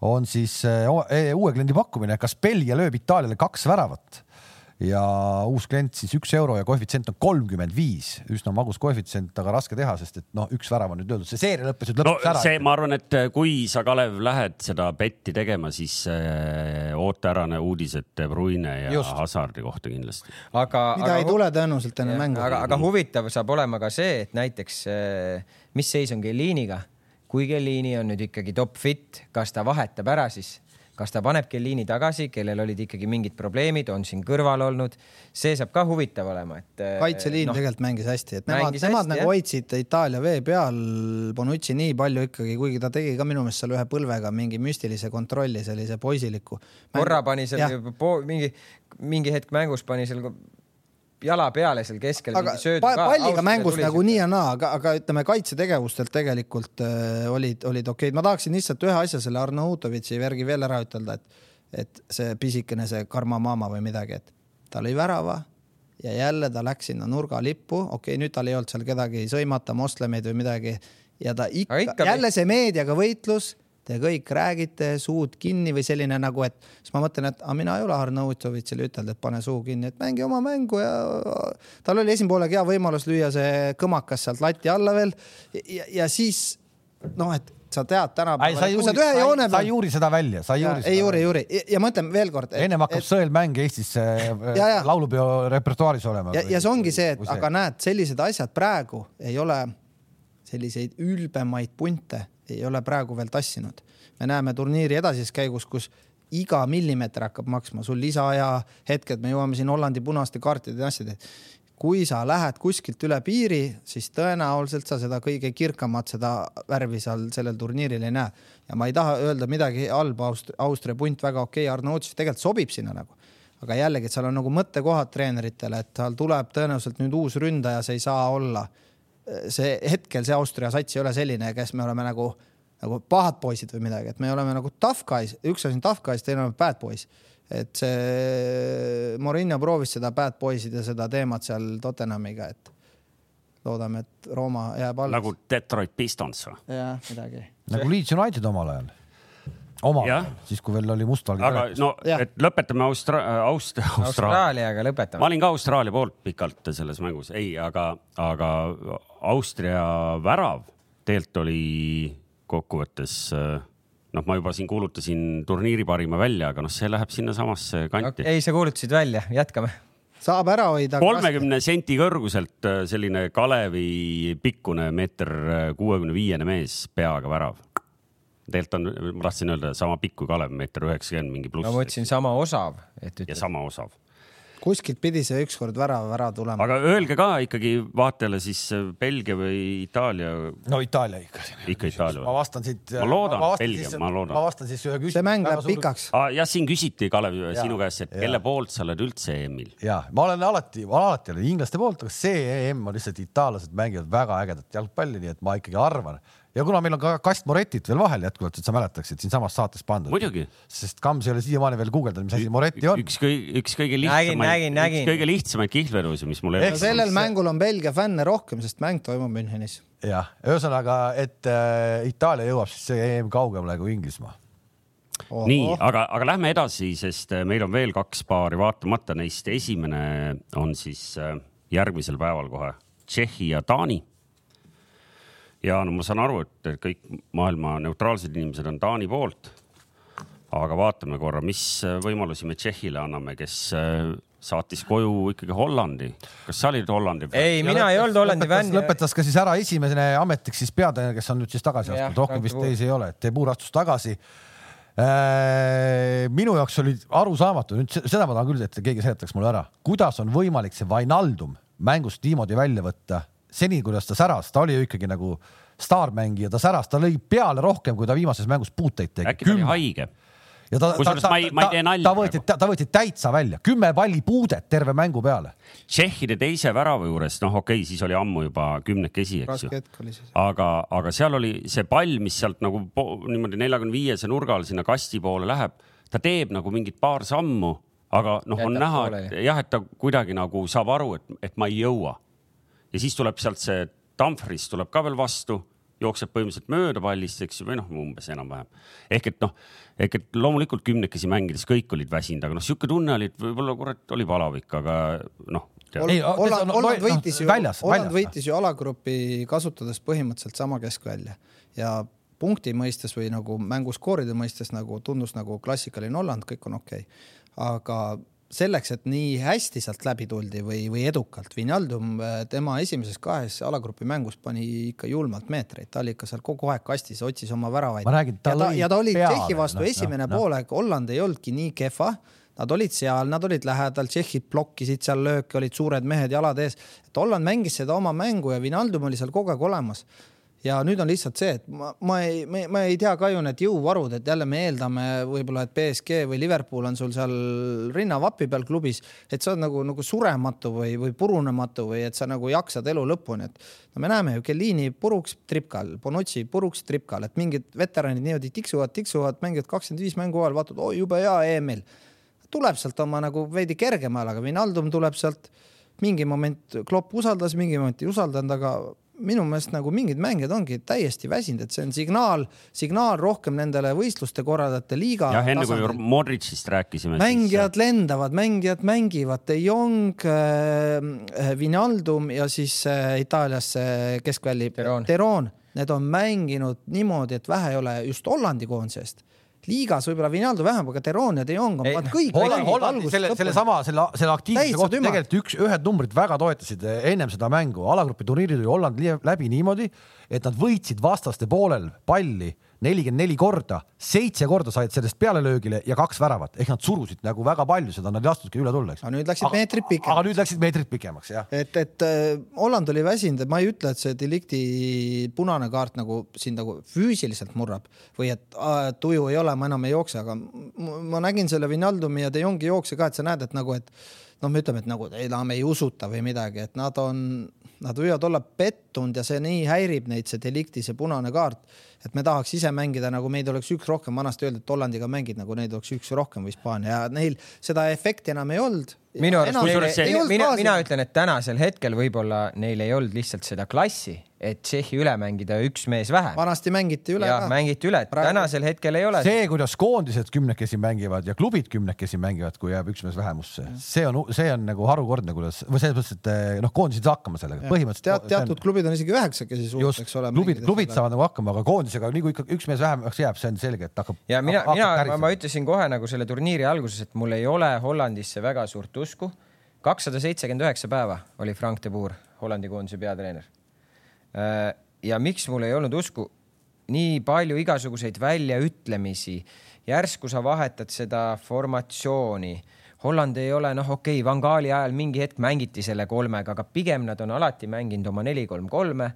S1: on siis äh, uue kliendi pakkumine, kas Belgia lööb Itaaliale kaks väravat ja uus klient siis üks euro ja koefitsient on kolmkümmend viis, üsna magus koefitsient, aga raske teha, sest et noh, üks värav on nüüd löödud, see seeria lõppes nüüd lõpuks no, ära.
S2: see, ma arvan, et äh, kui sa, Kalev, lähed seda betti tegema, siis äh, oota ära need uudised De Bruyne ja Just. Hazardi kohta kindlasti.
S4: aga, mida aga, ei tule tõenäoliselt enne mängu.
S3: aga, aga huvitav saab olema ka see, et näiteks äh, mis seis on Kelliniga, kui Kellini on nüüd ikkagi top fit, kas ta vahetab ära siis kas ta paneb Kellini tagasi, kellel olid ikkagi mingid probleemid, on siin kõrval olnud, see saab ka huvitav olema, et.
S4: Äh, kaitseliin no, tegelikult mängis hästi, et nemad, nemad hästi, nagu hoidsid Itaalia vee peal Bonucci nii palju ikkagi, kuigi ta tegi ka minu meelest seal ühe põlvega mingi müstilise kontrolli, sellise poisiliku.
S3: korra pani seal mingi, mingi hetk mängus pani seal jala peale seal keskel.
S4: aga pa palliga mängus nagu nii ja naa, aga, aga ütleme kaitsetegevustelt tegelikult äh, olid, olid okeid. ma tahaksin lihtsalt ühe asja selle Arnautovitši värgi veel ära ütelda, et, et see pisikene, see karmamama või midagi, et ta lõi värava ja jälle ta läks sinna nurgalippu, okei okay,, nüüd tal ei olnud seal kedagi sõimata, moslemeid või midagi ja ta ikka, ikka jälle see meediaga võitlus te kõik räägite suud kinni või selline nagu, et siis ma mõtlen, et aga mina ei ole Arnautovitšile ütelnud, et pane suu kinni, et mängi oma mängu ja tal oli esimene poolega hea võimalus lüüa see kõmakas sealt lati alla veel ja, ja siis noh, et sa tead tänapäeval, sa ühe joone
S1: peal. sa ei uuri seda välja, sa ei uuri.
S4: ei uuri, ei uuri ja ma ütlen veelkord.
S1: ennem hakkab et... sõelmäng Eestis äh, laulupeo repertuaaris olema.
S4: ja, ja see ongi see, et aga näed, sellised asjad praegu ei ole selliseid ülbemaid punte ei ole praegu veel tassinud. me näeme turniiri edasises käigus, kus iga millimeeter hakkab maksma, sul lisaaja hetked, me jõuame siin Hollandi punaste kaartide ja asjade. kui sa lähed kuskilt üle piiri, siis tõenäoliselt sa seda kõige kirkamat, seda värvi seal sellel turniiril ei näe. ja ma ei taha öelda midagi halba, Aust-, Austria punt väga okei okay,, Arno Uts tegelikult sobib sinna nagu aga jällegi, et seal on nagu mõttekohad treeneritele, et tal tuleb tõenäoliselt nüüd uus ründaja, see ei saa olla see hetkel see Austria sats ei ole selline, kes me oleme nagu, nagu pahad poisid või midagi, et me oleme nagu tough guys, üks asi on tough guys, teine on bad boys. et see Morinho proovis seda bad boys'ide seda teemat seal Tottenhamiga, et loodame, et Rooma jääb alles.
S2: nagu Detroit Pistons või?
S4: jah, midagi.
S1: nagu Leeds United omal ajal ajal, siis kui veel oli mustvalge.
S2: aga no, et lõpetame Austra-, Aust-,
S3: Austra-. Austraaliaga lõpetame.
S2: ma olin ka Austraalia poolt pikalt selles mängus, ei, aga, aga Austria värav tegelikult oli kokkuvõttes noh, ma juba siin kuulutasin turniiri parima välja, aga noh, see läheb sinnasamasse kanti
S3: okay,. ei, sa kuulutasid välja, jätkame
S4: saab ära hoida.
S2: kolmekümne senti kõrguselt selline Kalevi pikkune meeter kuuekümne viiene mees peaga värav tegelikult on, ma tahtsin öelda sama pikk kui Kalev, meeter üheksakümmend mingi pluss.
S3: ma mõtlesin sama osav,
S2: et ütled. ja sama osav
S4: kuskilt pidi see ükskord värav ära tulema.
S2: aga öelge ka ikkagi vaatajale siis äh, Belgia või Itaalia.
S1: no Itaalia ikka.
S2: ikka Itaalia.
S1: ma vastan siit.
S2: ma loodan, Belgia, ma loodan.
S1: ma vastan siis ühe küsimuse.
S4: see mäng läheb pikaks
S2: ah,. jah, siin küsiti, Kalev, sinu käest, et ja. kelle poolt sa oled üldse EM-il?
S1: ja ma olen alati, ma alati olen inglaste poolt, aga see EM on lihtsalt itaallased mängivad väga ägedat jalgpalli, nii et ma ikkagi arvan ja kuna meil on ka kast Moretit veel vahel jätkuvalt, et sa mäletaksid siinsamas saates pandud. sest Kams ei ole siiamaani veel guugeldanud, mis asi Moreti on.
S2: üks kõige, üks kõige lihtsamaid, üks kõige lihtsamaid kihlvedusi, mis mul
S4: elus on. sellel mängul on Belgia fänne rohkem, sest mäng toimub Münchenis.
S1: jah, ühesõnaga, et äh, Itaalia jõuab siis see EM kaugemale kui Inglismaa.
S2: Oho. nii, aga, aga lähme edasi, sest äh, meil on veel kaks paari vaatamata, neist esimene on siis äh, järgmisel päeval kohe Tšehhi ja Taani ja no ma saan aru, et kõik maailma neutraalsed inimesed on Taani poolt. aga vaatame korra, mis võimalusi me Tšehhile anname, kes äh, saatis koju ikkagi Hollandi. kas sa olid Hollandi
S3: fänn? ei, mina lõpetas, ei olnud Hollandi fänn.
S1: lõpetas ka siis ära esimene ametiks siis peatreener, kes on nüüd siis tagasi astunud, rohkem vist teisi ei ole, Tebur astus tagasi äh, minu jaoks oli arusaamatu, nüüd seda ma tahan küll, et keegi seletaks mulle ära, kuidas on võimalik see Vainaldum mängust niimoodi välja võtta seni, kuidas ta säras, ta oli ju ikkagi nagu staarmängija, ta säras, ta lõi peale rohkem, kui ta viimases mängus puuteid tegi.
S2: äkki ta oli haige?
S1: ja ta, ta, ta, ta, ta võeti, ta võeti täitsa välja, kümme palli puudet terve mängu peale.
S2: Tšehhide teise värava juures, noh, okei okay,, siis oli ammu juba kümnekesi, eks ju. aga, aga seal oli see pall, mis sealt nagu niimoodi neljakümne viiese nurga all sinna kasti poole läheb, ta teeb nagu mingit paar sammu, aga noh, on näha, et jah, et ta kuidagi nagu saab aru, et, et ma ei jõua. Ja siis tuleb sealt see Dumfries tuleb ka veel vastu jookseb põhimõtteliselt mööda pallist, eks ju, või noh, umbes enam-vähem. ehk et noh, ehk et loomulikult kümnekesi mängides kõik olid väsinud, aga noh, sihuke tunne oli, et võib-olla kurat oli palavik, aga noh.
S4: Holland, Holland võitis ju, Holland võitis ju alagrupi kasutades põhimõtteliselt sama keskvälja ja punkti mõistes või nagu mänguskooride mõistes nagu tundus nagu klassikaline Holland, kõik on okei okay.. aga selleks, et nii hästi sealt läbi tuldi või, või edukalt, Vinaldum äh, tema esimeses kahes alagrupi mängus pani ikka julmalt meetreid, ta oli ikka seal kogu aeg kastis, otsis oma väravaid.
S1: ja ta,
S4: ja ta oli Tšehhi vastu no, esimene no, poolaeg no., Holland ei olnudki nii kehva Nad olid seal, nad olid lähedal, tšehhid blokkisid seal lööke, olid suured mehed jalad ees. et Holland mängis seda oma mängu ja Vinaldum oli seal kogu aeg olemas ja nüüd on lihtsalt see, et ma, ma ei, ma ei tea ka ju need jõuvarud, et jälle me eeldame võib-olla, et BSG või Liverpool on sul seal rinnavapi peal klubis, et sa oled nagu, nagu surematu või, või purunematu või et sa nagu jaksad elu lõpuni, et no me näeme ju, Kellini puruks tripkal, Bonucci puruks tripkal, et mingid veteranid niimoodi tiksuvad, tiksuvad, mängivad kakskümmend viis mängu ajal, vaatad, oi jube hea EM-il. tuleb sealt oma nagu veidi kergema jalaga, Vinaldum tuleb sealt mingi moment Klopp usaldas, mingi moment ei usaldanud, aga minu meelest nagu mingid mängijad ongi täiesti väsinud, et see on signaal, signaal rohkem nendele võistluste korraldajate liiga.
S2: jah, enne kui Modricist rääkisime.
S4: mängijad siis... lendavad, mängijad mängivad, De Jong äh,, Vinaldum ja siis äh, Itaalias äh, keskvälli Teron. Need on mänginud niimoodi, et vähe ei ole just Hollandi koondisest liigas võib-olla Vinaldo vähem, aga Teron ja De Jong on kõik.
S1: selle, sellesama, selle, selle aktiivsuse kohta tegelikult üks, ühed numbrid väga toetasid ennem seda mängu. alagrupi turniiril oli Holland läbi niimoodi, et nad võitsid vastaste poolel palli nelikümmend neli korda, seitse korda said sellest pealelöögile ja kaks väravat ehk nad surusid nagu väga palju seda, nad ei lastudki üle tulla, eks.
S4: aga nüüd läksid meetrid pikemaks.
S1: aga nüüd läksid meetrid pikemaks, jah.
S4: et, et äh, Holland oli väsinud, et ma ei ütle, et see Delicti punane kaart nagu sind nagu füüsiliselt murrab või et äh, tuju ei ole, ma enam ei jookse, aga ma nägin selle Vinaldumi ja De Jongi jookse ka, et sa näed, et nagu, et noh, me ütleme, et nagu enam ei usuta või midagi, et nad on, nad võivad olla pettunud ja see nii häirib neid, see Delicti, see punane kaart et me tahaks ise mängida nagu meid oleks üks rohkem, vanasti öeldi, et Hollandiga mängid nagu neid oleks üks rohkem või Hispaania ja neil seda efekti enam ei olnud.
S3: minu arust, mina, mina ütlen, et tänasel hetkel võib-olla neil ei olnud lihtsalt seda klassi et Tšehhi üle mängida üks mees vähem.
S4: vanasti mängiti üle
S3: ja, ka. mängiti üle, tänasel hetkel ei ole.
S1: see, kuidas koondised kümnekesi mängivad ja klubid kümnekesi mängivad, kui jääb üks mees vähemusse, see on, see on nagu harukordne, kuidas või selles mõttes, et eh, noh, koondised ei saa hakkama sellega, põhimõtteliselt
S4: Teat,. teatud on... klubid on isegi üheksakesi suutnud, eks ole.
S1: klubid, klubid saavad nagu hakkama, aga koondisega nii kui ikka üks mees vähemaks jääb, see on selge, et hakkab.
S3: ja mina, mina, ma, ütlesin kohe nagu selle turniiri alguses, et mul ei ole Hollandisse väga suurt usku. kakssada seitsekümmend üheksa päeva oli Frank de Boer, Hollandi koondise peatreener äh, ja miks mul ei olnud usku, nii palju igasuguseid väljaütlemisi, järsku sa vahetad seda formatsiooni. Holland ei ole, noh, okei okay,, Van Gaali ajal mingi hetk mängiti selle kolmega, aga pigem nad on alati mänginud oma neli-kolm-kolme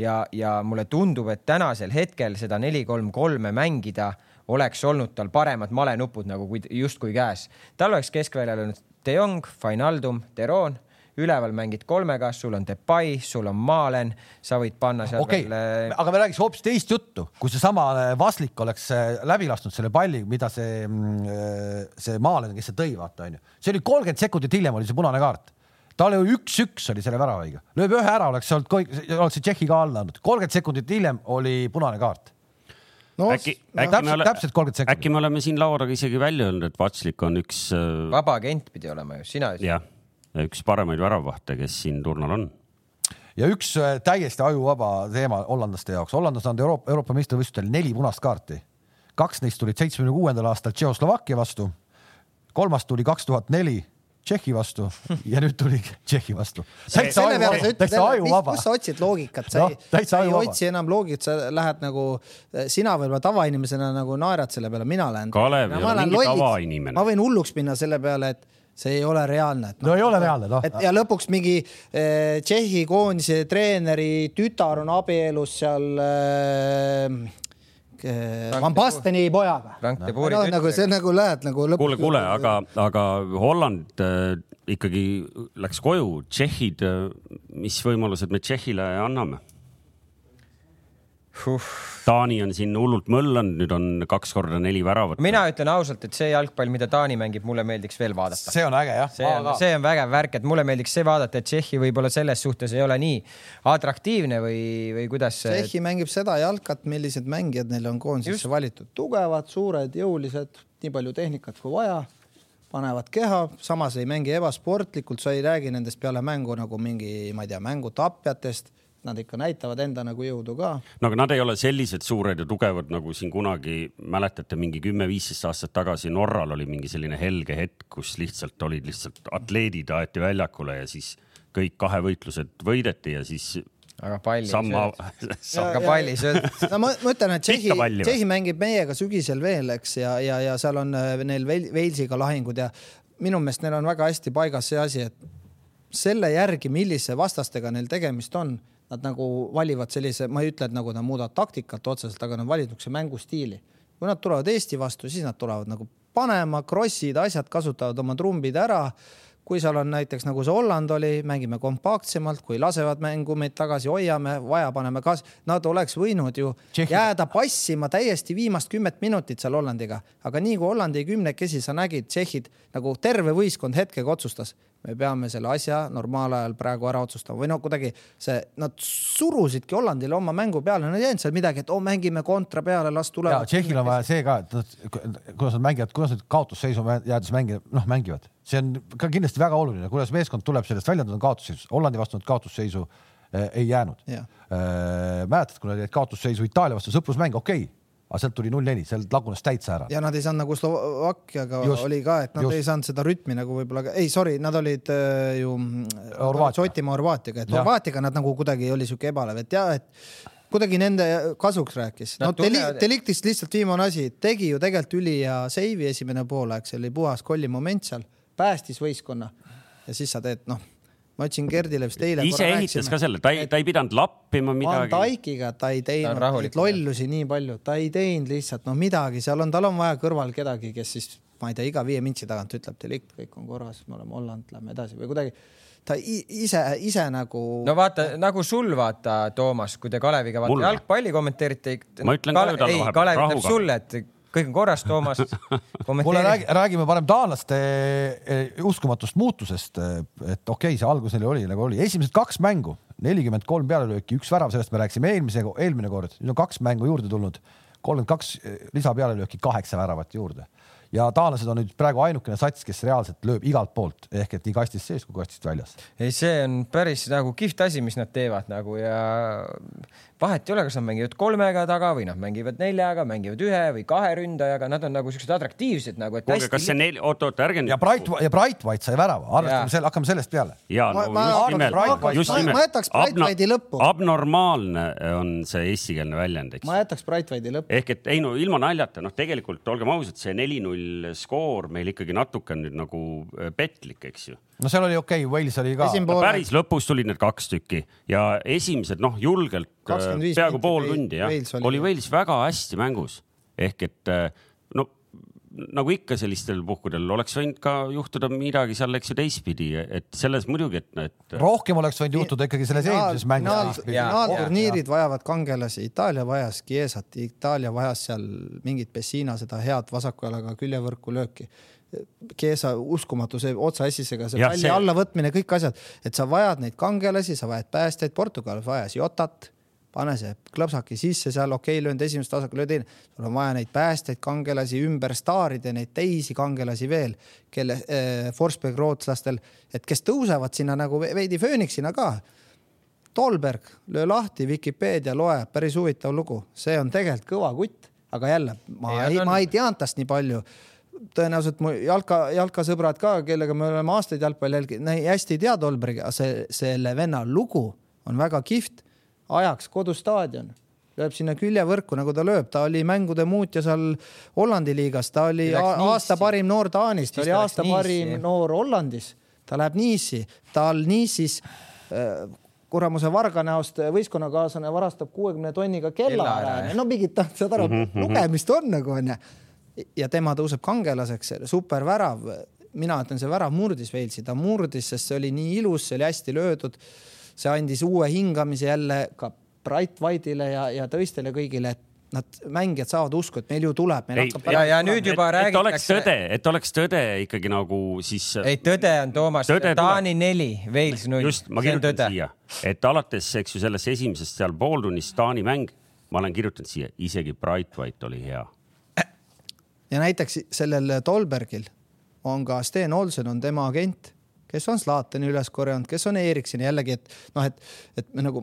S3: ja, ja mulle tundub, et tänasel hetkel seda neli-kolm-kolme mängida oleks olnud tal paremad malenupud nagu justkui käes. tal oleks keskväljal olnud De Jong, Finaldum, Deron üleval mängid kolmega, sul on Depay, sul on Malen, sa võid panna seal
S1: okay. veel. aga me räägiks hoopis teist juttu, kui seesama äh, Vaslik oleks äh, läbi lasknud selle palli, mida see, mm, see Malen, kes see tõi, vaata onju, see oli kolmkümmend sekundit hiljem oli see punane kaart tal oli üks-üks oli selle väravaga, lööb ühe ära, oleks olnud, oleks see Tšehhi ka alla andnud, kolmkümmend sekundit hiljem oli punane kaart
S2: no äkki, äkki täpselt, me ole, täpselt kolmkümmend sekundit. äkki me oleme siin laua taga isegi välja öelnud, et Vatslik on üks äh....
S3: vaba agent pidi olema ju, sina
S2: jah üks paremaid väravvahte, kes siin turnal on.
S1: ja üks äh, täiesti ajuvaba teema hollandlaste jaoks, hollandlased on Euroopa, Euroopa meistrivõistlustel neli punast kaarti. kaks neist tulid seitsmekümne kuuendal aastal Tšehhoslovakkia vastu. kolmas tuli kaks tuhat neli Tšehhi vastu ja nüüd tuli Tšehhi vastu.
S4: täitsa ajuvaba, kus sa otsid loogikat, sa no, ei, sa ei otsi enam loogikat, sa lähed nagu, sina võib-olla tavainimesena nagu naerad selle peale, mina lähen.
S2: Kalev ei ole mingi tavainimene.
S4: ma võin hulluks minna selle peale, et see ei ole reaalne.
S1: no, no ei ole reaalne, noh.
S4: et ja lõpuks mingi eh, Tšehhi koondise treeneri tütar on abielus seal eh, Van Basteni pojaga. No, nagu see nagu lähed nagu
S2: lõpuks. kuule, kuule, aga, aga Holland äh, ikkagi läks koju, tšehhid, äh, mis võimalused me Tšehhile anname? Taani on siin hullult möllanud, nüüd on kaks korda neli väravat.
S3: mina ütlen ausalt, et see jalgpall, mida Taani mängib, mulle meeldiks veel vaadata.
S1: see on äge jah.
S3: see on, see on vägev värk, et mulle meeldiks see vaadata, et Tšehhi võib-olla selles suhtes ei ole nii atraktiivne või, või kuidas.
S4: Tšehhi mängib seda jalkat, millised mängijad neil on koondisesse valitud, tugevad, suured, jõulised, nii palju tehnikat kui vaja panevad keha, samas ei mängi ebasportlikult, sa ei räägi nendest peale mängu nagu mingi, ma ei tea, mängutapjatest nad ikka näitavad enda nagu jõudu ka.
S2: no aga nad ei ole sellised suured ja tugevad, nagu siin kunagi mäletate, mingi kümme-viisteist aastat tagasi Norral oli mingi selline helge hetk, kus lihtsalt olid lihtsalt atleedid aeti väljakule ja siis kõik kahevõitlused võideti ja siis
S3: aga palli
S2: Samma...
S3: aga palli sööd.
S4: no ma, ma ütlen, et Tšehhi, Tšehhi mängib meiega sügisel veel, eks, ja, ja, ja seal on äh, neil Walesiga lahingud ja minu meelest neil on väga hästi paigas see asi, et selle järgi, millise vastastega neil tegemist on, nad nagu valivad sellise, ma ei ütle, et nagu nad muudavad taktikat otseselt, aga nad valivad niisuguse mängustiili. kui nad tulevad Eesti vastu, siis nad tulevad nagu panema, krossid, asjad, kasutavad oma trumbid ära kui seal on näiteks nagu see Holland oli, mängime kompaktsemalt, kui lasevad mängu meid tagasi, hoiame, vaja paneme kaasa. Nad oleks võinud ju Tšehhi. jääda passima täiesti viimast kümmet minutit seal Hollandiga, aga nii kui Hollandi kümnekesi sa nägid, tšehhid nagu terve võistkond hetkega otsustas, me peame selle asja normaalajal praegu ära otsustama või no kuidagi see, nad surusidki Hollandile oma mängu peale, nad ei jäänud seal midagi, et oh, mängime kontra peale, las tulevad.
S1: Tšehhil on vaja see ka, et kuidas nad mängivad, kuidas nad kaotusseisu jäädes mängivad, noh, mängivad see on ka kindlasti väga oluline, kuidas meeskond tuleb sellest välja, nad on kaotusseisus, Hollandi vastu nad kaotusseisu äh, ei jäänud
S4: äh,.
S1: mäletad, kui nad jäid kaotusseisu Itaalia vastu, sõprusmäng, okei okay aga sealt tuli null-neli, seal lagunes täitsa ära.
S4: ja nad ei saanud nagu Slovakkiaga oli ka, et nad just. ei saanud seda rütmi nagu võib-olla, ei sorry, nad olid äh, ju Šotimaa Horvaatiaga, et Horvaatiaga nad nagu kuidagi oli siuke ebalev, et ja et kuidagi nende kasuks rääkis. no tunnevad... Deliktist lihtsalt viimane asi, tegi ju tegelikult ülihea seivi esimene poolaeg, see oli puhas kolli moment seal päästis võistkonna ja siis sa teed, noh, ma ütlesin Gerdile vist eile.
S2: ise ehitas ka selle, ta ei, ta ei pidanud lappima midagi.
S4: Van Dijkiga ta ei teinud ta lollusi nii palju, ta ei teinud lihtsalt noh, midagi, seal on, tal on vaja kõrval kedagi, kes siis ma ei tea, iga viie mintsi tagant ütleb delikt, kõik on korras, me oleme Holland, lähme edasi või kuidagi ta ise, ise nagu.
S3: no vaata nagu sul vaata, Toomas, kui te Kaleviga vaata jalgpalli kommenteerite.
S2: ma ütlen Kale... ka
S3: ei, Kalev ütleb sulle, et kõik on korras, Toomas.
S1: kuule, räägime parem taanlaste eh, uskumatust muutusest. et okei okay,, see algus neil oli nagu oli, esimesed kaks mängu, nelikümmend kolm pealelööki, üks värav, sellest me rääkisime eelmise, eelmine kord, nüüd on kaks mängu juurde tulnud, kolmkümmend kaks eh, lisapealelööki, kaheksa väravat juurde ja taanlased on nüüd praegu ainukene sats, kes reaalselt lööb igalt poolt ehk et nii kastist sees kui kastist väljas.
S3: ei, see on päris nagu kihvt asi, mis nad teevad nagu ja vahet ei ole, kas nad mängivad kolmega taga või nad mängivad neljaga, mängivad ühe või kahe ründajaga, nad on nagu siuksed atraktiivsed nagu.
S2: kuulge, kas see neli, oot, oot, ärge
S1: nüüd. ja Bright ja Bright White sai värava, arvestame selle, hakkame sellest peale.
S2: ja no ma, just nimelt, just nimelt.
S4: ma jätaks Bright White'i lõppu.
S2: abnormaalne on see eestikeelne väljend, eks.
S4: ma jätaks Bright White'i lõppu.
S2: ehk et ei no ilma naljata, noh, tegelikult olgem ausad, see neli-null skoor meil ikkagi natuke on nüüd nagu äh, petlik, eks ju
S1: no seal oli okei okay,, Wales oli ka.
S2: päris lõpus tulid need kaks tükki ja esimesed noh, julgelt äh, peaaegu pool tundi jah, oli Wales väga hästi mängus. Ehk et äh, no nagu ikka sellistel puhkudel oleks võinud ka juhtuda midagi seal, eks ju teistpidi, et selles muidugi, et, et.
S1: rohkem oleks võinud juhtuda ikkagi selles eelmises mängus.
S4: finaalturniirid vajavad kangelasi, Itaalia vajas Chiesat, Itaalia vajas seal mingit Pessina seda head vasaku jalaga küljevõrku lööki. Keesa uskumatu, see otsaässisega, see palli see... allavõtmine, kõik asjad, et sa vajad neid kangelasi, sa vajad päästjaid, Portugal vajas Jotat, pane see klõpsaki sisse seal, okei okay,, löönud esimest tasakaalu, löö teine. sul on vaja neid päästjaid, kangelasi ümber staaride, neid teisi kangelasi veel, kelle äh, Forsberg rootslastel, et kes tõusevad sinna nagu veidi fööniksina ka. Tolberg, löö lahti Vikipeedia, loe, päris huvitav lugu, see on tegelikult kõva kutt, aga jälle ma ei, ei, ma ei teadnud tast nii palju tõenäoliselt mu jalka, jalkasõbrad ka, kellega me oleme aastaid jalgpalli jälginud, hästi ei tea Tolbergi, aga see, selle venna lugu on väga kihvt. Ajaks kodustaadion, lööb sinna küljevõrku, nagu ta lööb, ta oli mängude muutja seal Hollandi liigas, ta oli aasta parim noor Taanis, ta oli aasta parim noor Hollandis, ta läheb Nice'i, tal Nice'is äh, kuramuse varga näost võistkonnakaaslane varastab kuuekümne tonniga kella ära, no mingit, saad aru mm, -hmm. lugemist on nagu onju. ja tema tõuseb kangelaseks, supervärav. mina ütlen, see värav murdis Walesi, ta murdis, sest see oli nii ilus, see oli hästi löödud. See andis uue hingamise jälle ka Bright White'ile ja, ja teistele kõigile, et nad, mängijad saavad usku, et meil ju tuleb.
S3: ei, ja, ja nüüd juba et, räägitakse.
S2: et oleks tõde, et oleks tõde ikkagi nagu siis.
S3: ei, tõde on Toomas, Taani neli, Wales null.
S2: just, ma kirjutan siia, et alates, eks ju, sellest esimesest seal pooltunnist Taani mäng, ma olen kirjutanud siia, isegi Bright White oli hea.
S4: ja näiteks sellel Tolbergil on ka Sten Olsen on tema agent kes on Zlatani üles korjanud, kes on Ericssoni jällegi, et noh, et, et me nagu,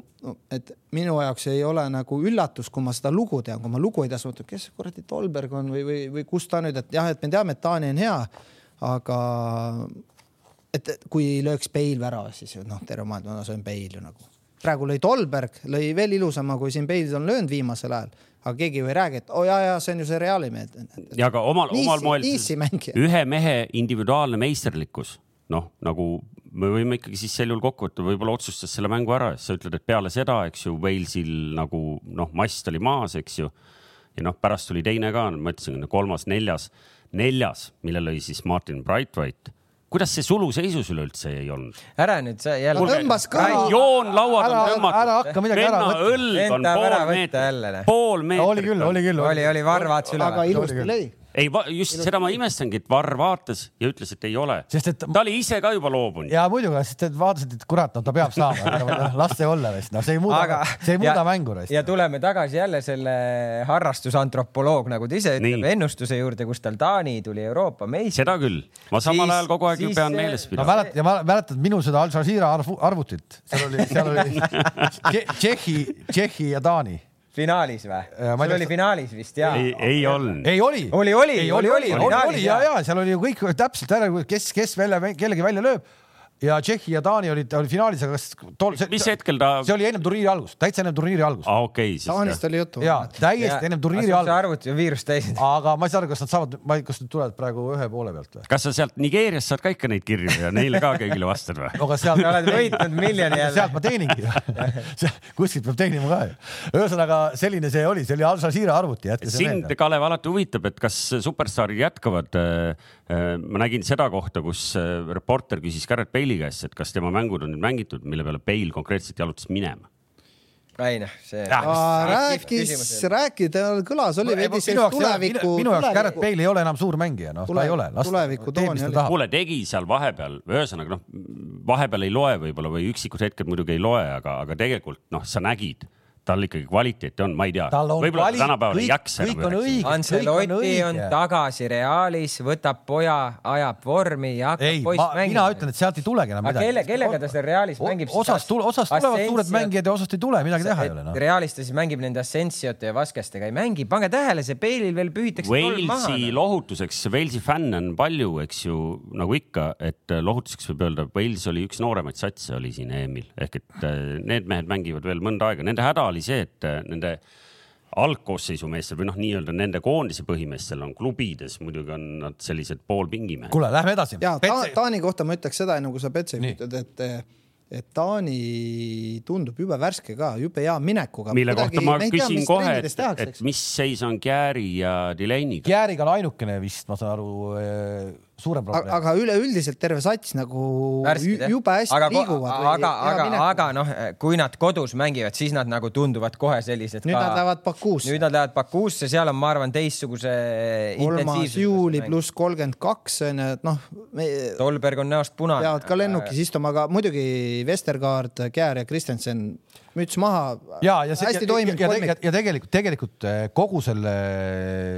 S4: et minu jaoks ei ole nagu üllatus, kui ma seda lugu tean, kui ma lugu ei tea, siis mõtlen, kes kuradi Tolberg on või, või, või kus ta nüüd, et jah, et me teame, et Taani on hea, aga et kui lööks Peil värava, siis noh, terve maailm, no see on Peil ju nagu. praegu lõi Tolberg, lõi veel ilusama, kui siin Peil on löönud viimasel ajal aga keegi ju ei räägi, et oo oh, ja, ja see on ju see Reali mees.
S2: ja aga omal, omal moel ühe mehe individuaalne meisterlikkus noh, nagu me võime ikkagi siis sel juhul kokku võtta, võib-olla otsustas selle mängu ära, sa ütled, et peale seda, eks ju, Walesil nagu noh, mast oli maas, eks ju. ja noh, pärast tuli teine ka, ma ütlesin, kolmas, neljas, neljas, mille lõi siis Martin Brightwhite kuidas see suluseisus üleüldse ei olnud?
S3: ära nüüd sa jälle.
S4: tõmbas ka.
S2: joon lauad on tõmmatud.
S1: ära hakka midagi ära
S2: võtma. õlg on pool meetrit, pool meetrit.
S1: oli küll, oli küll.
S3: oli, oli, vaatas üle.
S4: aga ilusti lõi
S2: ei, just seda ma imestangi, et Varr vaatas ja ütles, et ei ole. sest et ta oli ise ka juba loobunud.
S1: ja muidugi, sest et vaatasid, et kurat, no ta peab saama las see olla vist, noh, see ei muuda Aga..., see ei muuda ja, mängu.
S3: ja tuleme tagasi jälle selle harrastusantropoloog, nagu ta ise ütleb, ennustuse juurde, kus tal Taani tuli Euroopa meister.
S2: seda küll, ma samal siis, ajal kogu aeg ju pean meeles
S1: pidama. no mäletad, mäletan minu seda Al Jazeera arvutit, seal oli, seal oli Tšehhi, Tšehhi ja Taani
S3: finaalis või? sul oli finaalis vist ja?
S2: ei, ei olnud.
S1: ei oli.
S3: oli, oli, oli, oli,
S1: oli, oli ja, ja seal oli ju kõik täpselt ära, kes, kes välja, kellegi välja lööb ja Tšehhi ja Taani olid, oli finaalis, aga kas
S2: tol, see, mis hetkel ta?
S1: see oli ennem turniiri algust, täitsa ennem turniiri algust.
S2: aa, okei okay,.
S4: Taanist oli juttu.
S1: ja täiesti ja. ennem turniiri algust.
S3: arvuti on viirust täis.
S1: aga ma ei saa aru, kas nad saavad, ma ei, kas nad tulevad praegu ühe poole pealt või?
S2: kas sa sealt Nigeeriast saad ka ikka neid kirju ja neile ka kõigile vastad või?
S1: no aga sealt
S3: oled võitnud miljoni jälle.
S1: sealt ma teeningi kuskilt peab teenima ka ju. ühesõnaga selline see oli, see oli Al Jazeera arvuti.
S2: sind, Kalev, alati huvitab, et kas superstaarid jätkavad. Äh, äh, ma nägin seda kohta, kus äh, reporter küsis Garrett Bale'i käest, et kas tema mängud on nüüd mängitud, mille peale Bale konkreetselt jalutas minema
S3: ei noh, see.
S4: rääkis, rääkida, tal kõlas, oli veidi see tuleviku.
S1: minu jaoks Garrett Bale ei ole enam suur mängija, noh, ta ei ole.
S4: tuleviku toon oli.
S2: kuule, tegi seal vahepeal, ühesõnaga noh, vahepeal ei loe võib-olla või üksikud hetked muidugi ei loe, aga, aga tegelikult noh, sa nägid tal ikkagi kvaliteeti on, ma ei tea, võib-olla tänapäeval ei jaksa.
S1: kõik on õige.
S3: Ancelotti on tagasi Realis, võtab poja, ajab vormi ja hakkab ei, poiss mängima.
S1: mina ütlen, et sealt ei tulegi enam midagi.
S3: kelle, kellega ta seal Realis mängib?
S1: osast, osast tulevad suured mängijad ja osast ei tule, midagi teha ei ole no..
S3: Realis ta siis mängib nende Asensiote ja Vaskestega, ei mängi, pange tähele, see Bale'il veel pühitakse.
S2: Walesi lohutuseks, Walesi fänne on palju, eks ju, nagu ikka, et äh, lohutuseks võib öelda, Wales oli üks nooremaid satse oli siin EM-il ehk et äh, need mehed mängivad veel mõnda aega, nende häda oli oli see, et äh, nende algkoosseisu meestel või noh, nii-öelda nende koondise põhimeestel on klubides muidugi on nad sellised poolpingimehed.
S1: kuule, lähme edasi.
S4: ja ta, Taani kohta ma ütleks seda, enne kui sa Petse ütled, et et Taani tundub jube värske ka, jube hea minekuga.
S2: mille Kuidagi, kohta ma küsin tea, kohe, et, et mis seis on Kääri ja Delaney'ga?
S1: Kääriga on ainukene vist, ma saan aru äh, suurem probleem.
S4: aga üleüldiselt terve sats nagu Värskid, jube hästi aga, liiguvad.
S3: aga, aga, aga noh, kui nad kodus mängivad, siis nad nagu tunduvad kohe sellised.
S4: nüüd ka... nad lähevad Bakuusse.
S3: nüüd nad lähevad Bakuusse, seal on, ma arvan, teistsuguse.
S4: kolmas juuli pluss kolmkümmend kaks on ju, et noh
S3: me.... Tolberg on näost punane.
S4: peavad ka lennukis istuma, aga muidugi Vestergaard, Käär ja Kristjanson müts maha.
S1: ja, ja see, hästi toiminud ja, ja, ja tegelikult, tegelikult eh, kogu selle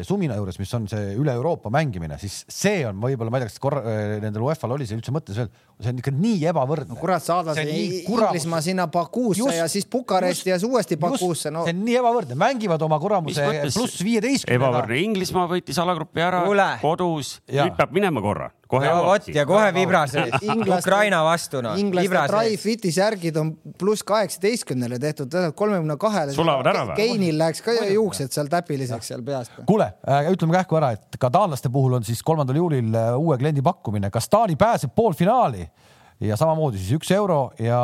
S1: sumina juures, mis on see üle Euroopa mängimine, siis see on võib-olla, ma ei tea, kas korra eh, nendel UEFA-l oli see üldse mõttes veel, see on ikka nii ebavõrdne
S4: no,. kurat, saada see, see Inglismaa sinna Bakuusse just, ja siis Bukaresti ja siis uuesti Bakuusse no..
S1: see on nii ebavõrdne, mängivad oma kuramuse pluss viieteistkümnega.
S2: ebavõrdne, Inglismaa võitis alagrupi ära Ule. kodus, nüüd peab minema korra kohe
S3: no, vot ja kohe vibras Ukraina vastu
S4: noh. inglaste Dry-Fiti särgid on pluss kaheksateistkümnele tehtud, kolmekümne kahele.
S2: sulavad ära või?
S4: Keinil läheks ka juuksed seal täpiliseks seal peast.
S1: kuule äh,, ütleme kähku ära, et ka taanlaste puhul on siis kolmandal juulil äh, uue kliendi pakkumine, kas Taani pääseb poolfinaali ja samamoodi siis üks euro ja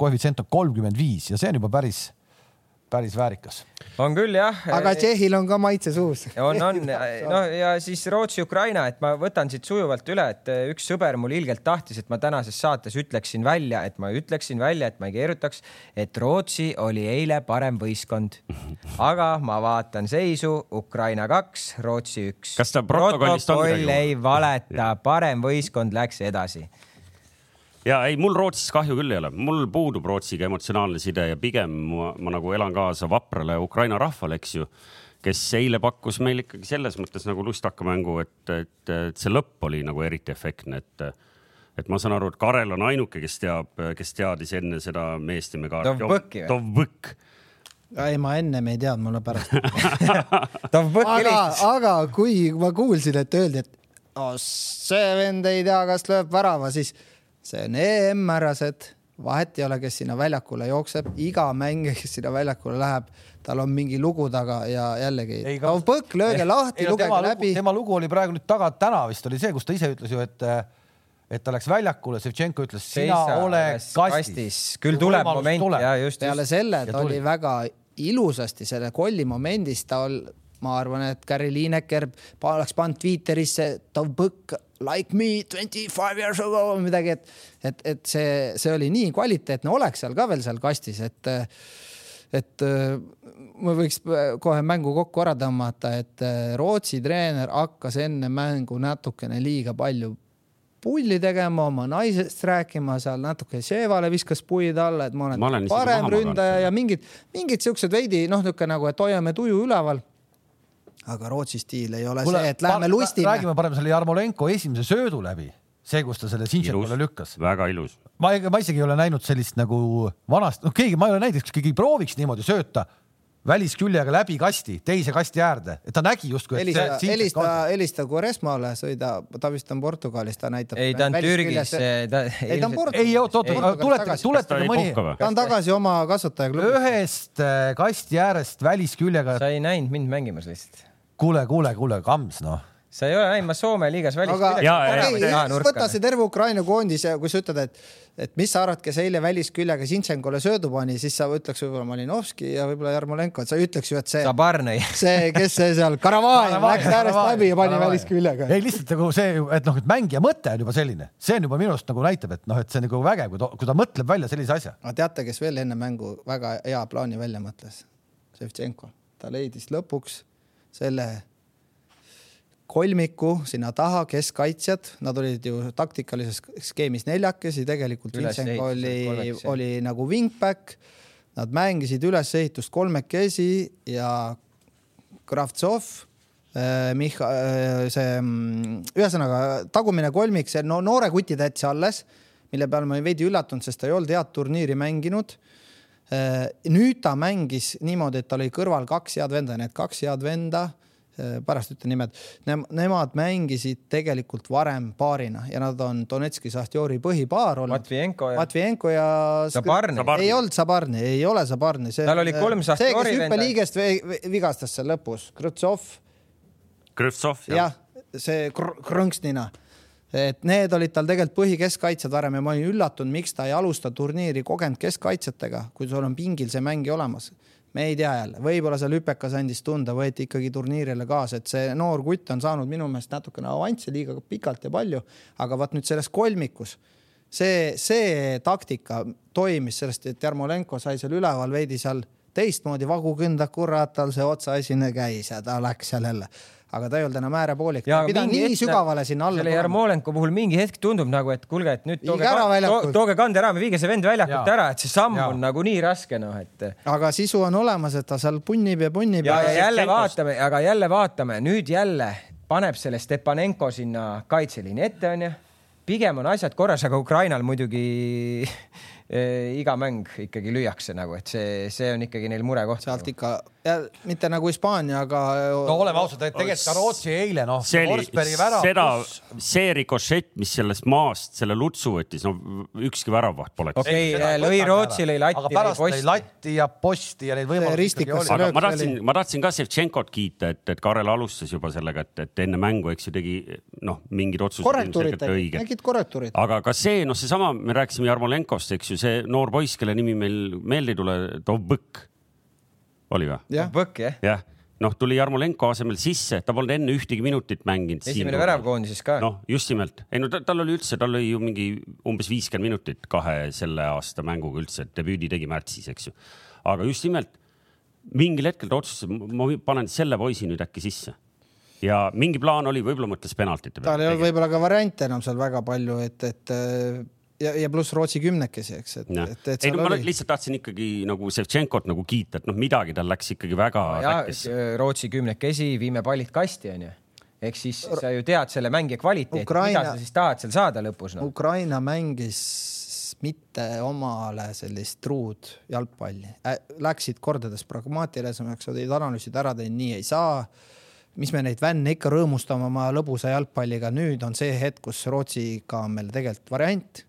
S1: koefitsient on kolmkümmend viis ja see on juba päris päris väärikas.
S3: on küll jah.
S4: aga Tšehhil on ka maitse suus.
S3: on, on no ja siis Rootsi-Ukraina, et ma võtan siit sujuvalt üle, et üks sõber mul ilgelt tahtis, et ma tänases saates ütleksin välja, et ma ütleksin välja, et ma ei keerutaks, et Rootsi oli eile parem võistkond. aga ma vaatan seisu, Ukraina kaks, Rootsi üks.
S2: kas ta protokollist on
S3: midagi? protokoll ei valeta, parem võistkond läks edasi
S2: ja ei, mul Rootsist kahju küll ei ole, mul puudub Rootsiga emotsionaalne side ja pigem ma, ma nagu elan kaasa vaprale Ukraina rahvale, eks ju, kes eile pakkus meil ikkagi selles mõttes nagu lustaka mängu, et, et, et see lõpp oli nagu eriti efektne, et et ma saan aru, et Karel on ainuke, kes teab, kes teadis enne seda meest ja me ka.
S3: Dovbõkki
S2: või? Dovbõkk
S4: ei, ma ennem ei teadnud, mul on pärast aga, aga kui ma kuulsin, et öeldi, et oh, see vend ei tea, kas lööb värava, siis see on EM, härrased, vahet ei ole, kes sinna väljakule jookseb, iga mängija, kes sinna väljakule läheb, tal on mingi lugu taga ja jällegi. no põkk, lööge lahti, lugege läbi.
S1: tema lugu oli praegu nüüd taga, täna vist oli see, kus ta ise ütles ju, et et ta läks väljakule, Ševtšenko ütles, sina ole kastis, kastis..
S3: küll tuleb moment
S4: tuleb. ja just. peale just. selle ta oli väga ilusasti selle kolli momendis, ta ol, ma arvan, et Gary Lineker oleks pannud Twitterisse, ta põkk like me twenty five years ago või midagi, et, et, et see, see oli nii kvaliteetne, oleks seal ka veel seal kastis, et, et ma võiks kohe mängu kokku ära tõmmata, et Rootsi treener hakkas enne mängu natukene liiga palju pulli tegema, oma naisest rääkima, seal natuke Ševale viskas puid alla, et ma olen, ma olen parem ründaja ja mingid, mingid siuksed veidi noh, niisugune nagu, et hoiame tuju üleval aga Rootsi stiil ei ole Kule, see, et lähme lustime.
S1: räägime parem selle Jarmolenko esimese söödu läbi, see, kus ta selle Zinchenko'le lükkas.
S2: väga ilus.
S1: ma, ma isegi ei ole näinud sellist nagu vanast, noh, keegi, ma ei ole näinud, et keegi prooviks niimoodi sööta välisküljega läbi kasti, teise kasti äärde, et ta nägi justkui.
S4: helista, helista, helista Quaresmale, sõida, ta vist on Portugalis, ta näitab.
S3: ei, ta on Türgis.
S1: ta... ei, ta on Portugalis. ei, oot, oot, tuletage, tuletage mõni.
S4: ta on tagasi oma kasvatajaklubis.
S1: ühest äh, kasti äärest välisküljega.
S3: sa ei näinud mind mängimas lihtsalt
S1: kuule, kuule, kuule, Kams, noh
S3: sa ei ole näinud, ma Soome liigas välis.
S4: aga okay, võta see terve Ukraina koondis ja kui sa ütled, et, et mis sa arvad, kes eile välisküljega Zintšenkole söödu pani, siis sa ütleks võib-olla Malinovski ja võib-olla Jarmolenko, et sa ei ütleks ju, et see. See, kes see seal, Karavajev läks äärest läbi ja pani välisküljega.
S1: ei, lihtsalt nagu see, et noh, et mängija mõte on juba selline, see on juba minu arust nagu näitab, et noh, et see on nagu vägev, kui ta, kui ta mõtleb välja sellise asja.
S4: aga teate, kes veel enne mängu väga hea plaani välja mõtles? Ševtšenko, ta leidis lõpuks selle kolmiku sinna taha, keskkaitsjad, nad olid ju taktikalises skeemis neljakesi, tegelikult Vintsenko oli, oli nagu wingback. Nad mängisid ülesehitust kolmekesi ja Kravtsov äh,, Micha- äh,, see mm, ühesõnaga tagumine kolmik, see no noore kuti täitsa alles, mille peale ma olin veidi üllatunud, sest ta ei olnud head turniiri mänginud. Nüüd ta mängis niimoodi, et tal oli kõrval kaks head venda, need kaks head venda Äh, pärast ütlen nimed ne,, nemad mängisid tegelikult varem paarina ja nad on Donetski Sahtjori põhipaar olnud.
S3: Matvienko ja.
S4: Matvienko ja.
S3: Zabarni.
S4: ei olnud Zabarni, ei ole Zabarni.
S3: tal oli kolm Sahtjori
S4: venda. hüppeliigest vigastas seal lõpus, Krõtsov.
S2: Krõtsov,
S4: jah. jah, see kr krõnksnina et need olid tal tegelikult põhikeskkaitsjad varem ja ma olin üllatunud, miks ta ei alusta turniiri kogenud keskkaitsjatega, kui sul on pingil see mängija olemas. Me ei tea jälle, võib-olla seal hüpekas andis tunda, võeti ikkagi turniirile kaasa, et see noor kutt on saanud minu meelest natukene avanssi liiga pikalt ja palju, aga vaat nüüd selles kolmikus see, see taktika toimis sellest, et Jarmolenko sai seal üleval veidi seal teistmoodi vagu kõnda, kurat, tal see otsaesine käis ja ta läks seal jälle aga ta ei olnud enam äärepoolik. ta ei pidanud nii hetk, sügavale sinna alla.
S3: selle Jarmolenko puhul mingi hetk tundub nagu, et kuulge, et nüüd tooge, to, tooge Kanderama, viige see vend väljakult ära, et see samm ja. on nagu nii raske, noh, et.
S4: aga sisu on olemas, et ta seal punnib ja punnib.
S3: ja, ja, ja jälle vaatame, aga jälle vaatame, nüüd jälle paneb selle Stepanenko sinna kaitseliini ette, onju. pigem on asjad korras, aga Ukrainal muidugi iga mäng ikkagi lüüakse nagu, et see, see on ikkagi neil murekoht.
S4: sealt ikka ja mitte nagu Hispaania, aga.
S1: no oleme ausad, et tegelikult ka Rootsi eile noh.
S2: see oli seda, see rikošett, mis sellest maast selle lutsu võttis, no ükski väravaht poleks.
S3: okei okay,, lõi Rootsi, lõi latti.
S1: aga pärast lõi latti ja posti ja neid võimalusi.
S2: aga ma tahtsin, ma tahtsin ka Ševtšenkot kiita, et, et Karel alustas juba sellega, et, et enne mängu, eks ju, tegi noh, mingid otsused.
S4: korrektuurid tegid, tegid korrektuurid.
S2: aga ka see, noh, seesama, me rääkisime Jarmolenkost, eks ju, see noor poiss, kelle nimi meil meelde ei tule, Dovbõk oli või?
S3: Dovbõk jah
S2: jah noh, tuli Jarmolenko asemel sisse, ta polnud enne ühtegi minutit mänginud.
S3: esimene värav koondises ka.
S2: noh, just nimelt, ei no ta, tal oli üldse, tal oli ju mingi umbes viiskümmend minutit kahe selle aasta mänguga üldse, et debüüdi tegi märtsis, eks ju. aga just nimelt mingil hetkel ta otsustas, ma panen selle poisi nüüd äkki sisse ja mingi plaan oli, võib-olla mõtles penaltite
S4: peale. tal ei olnud võib-olla ka variante enam seal väga palju, et, et ja, ja pluss Rootsi kümnekesi, eks, et, et,
S2: et. ei no ma oli... lihtsalt tahtsin ikkagi nagu Ševtšenkot nagu kiita, et noh, midagi tal läks ikkagi väga
S3: no,. Rootsi kümnekesi, viime pallid kasti, onju ehk siis sa ju tead selle mängija kvaliteeti Ukraina..., mida sa siis tahad seal saada lõpus
S4: no?. Ukraina mängis mitte omale sellist truud jalgpalli äh,, läksid kordades pragmaatilisemaks, olid analüüsid ära teinud, nii ei saa mis me neid vänne ikka rõõmustame oma lõbusa jalgpalliga, nüüd on see hetk, kus Rootsiga on meil tegelikult variant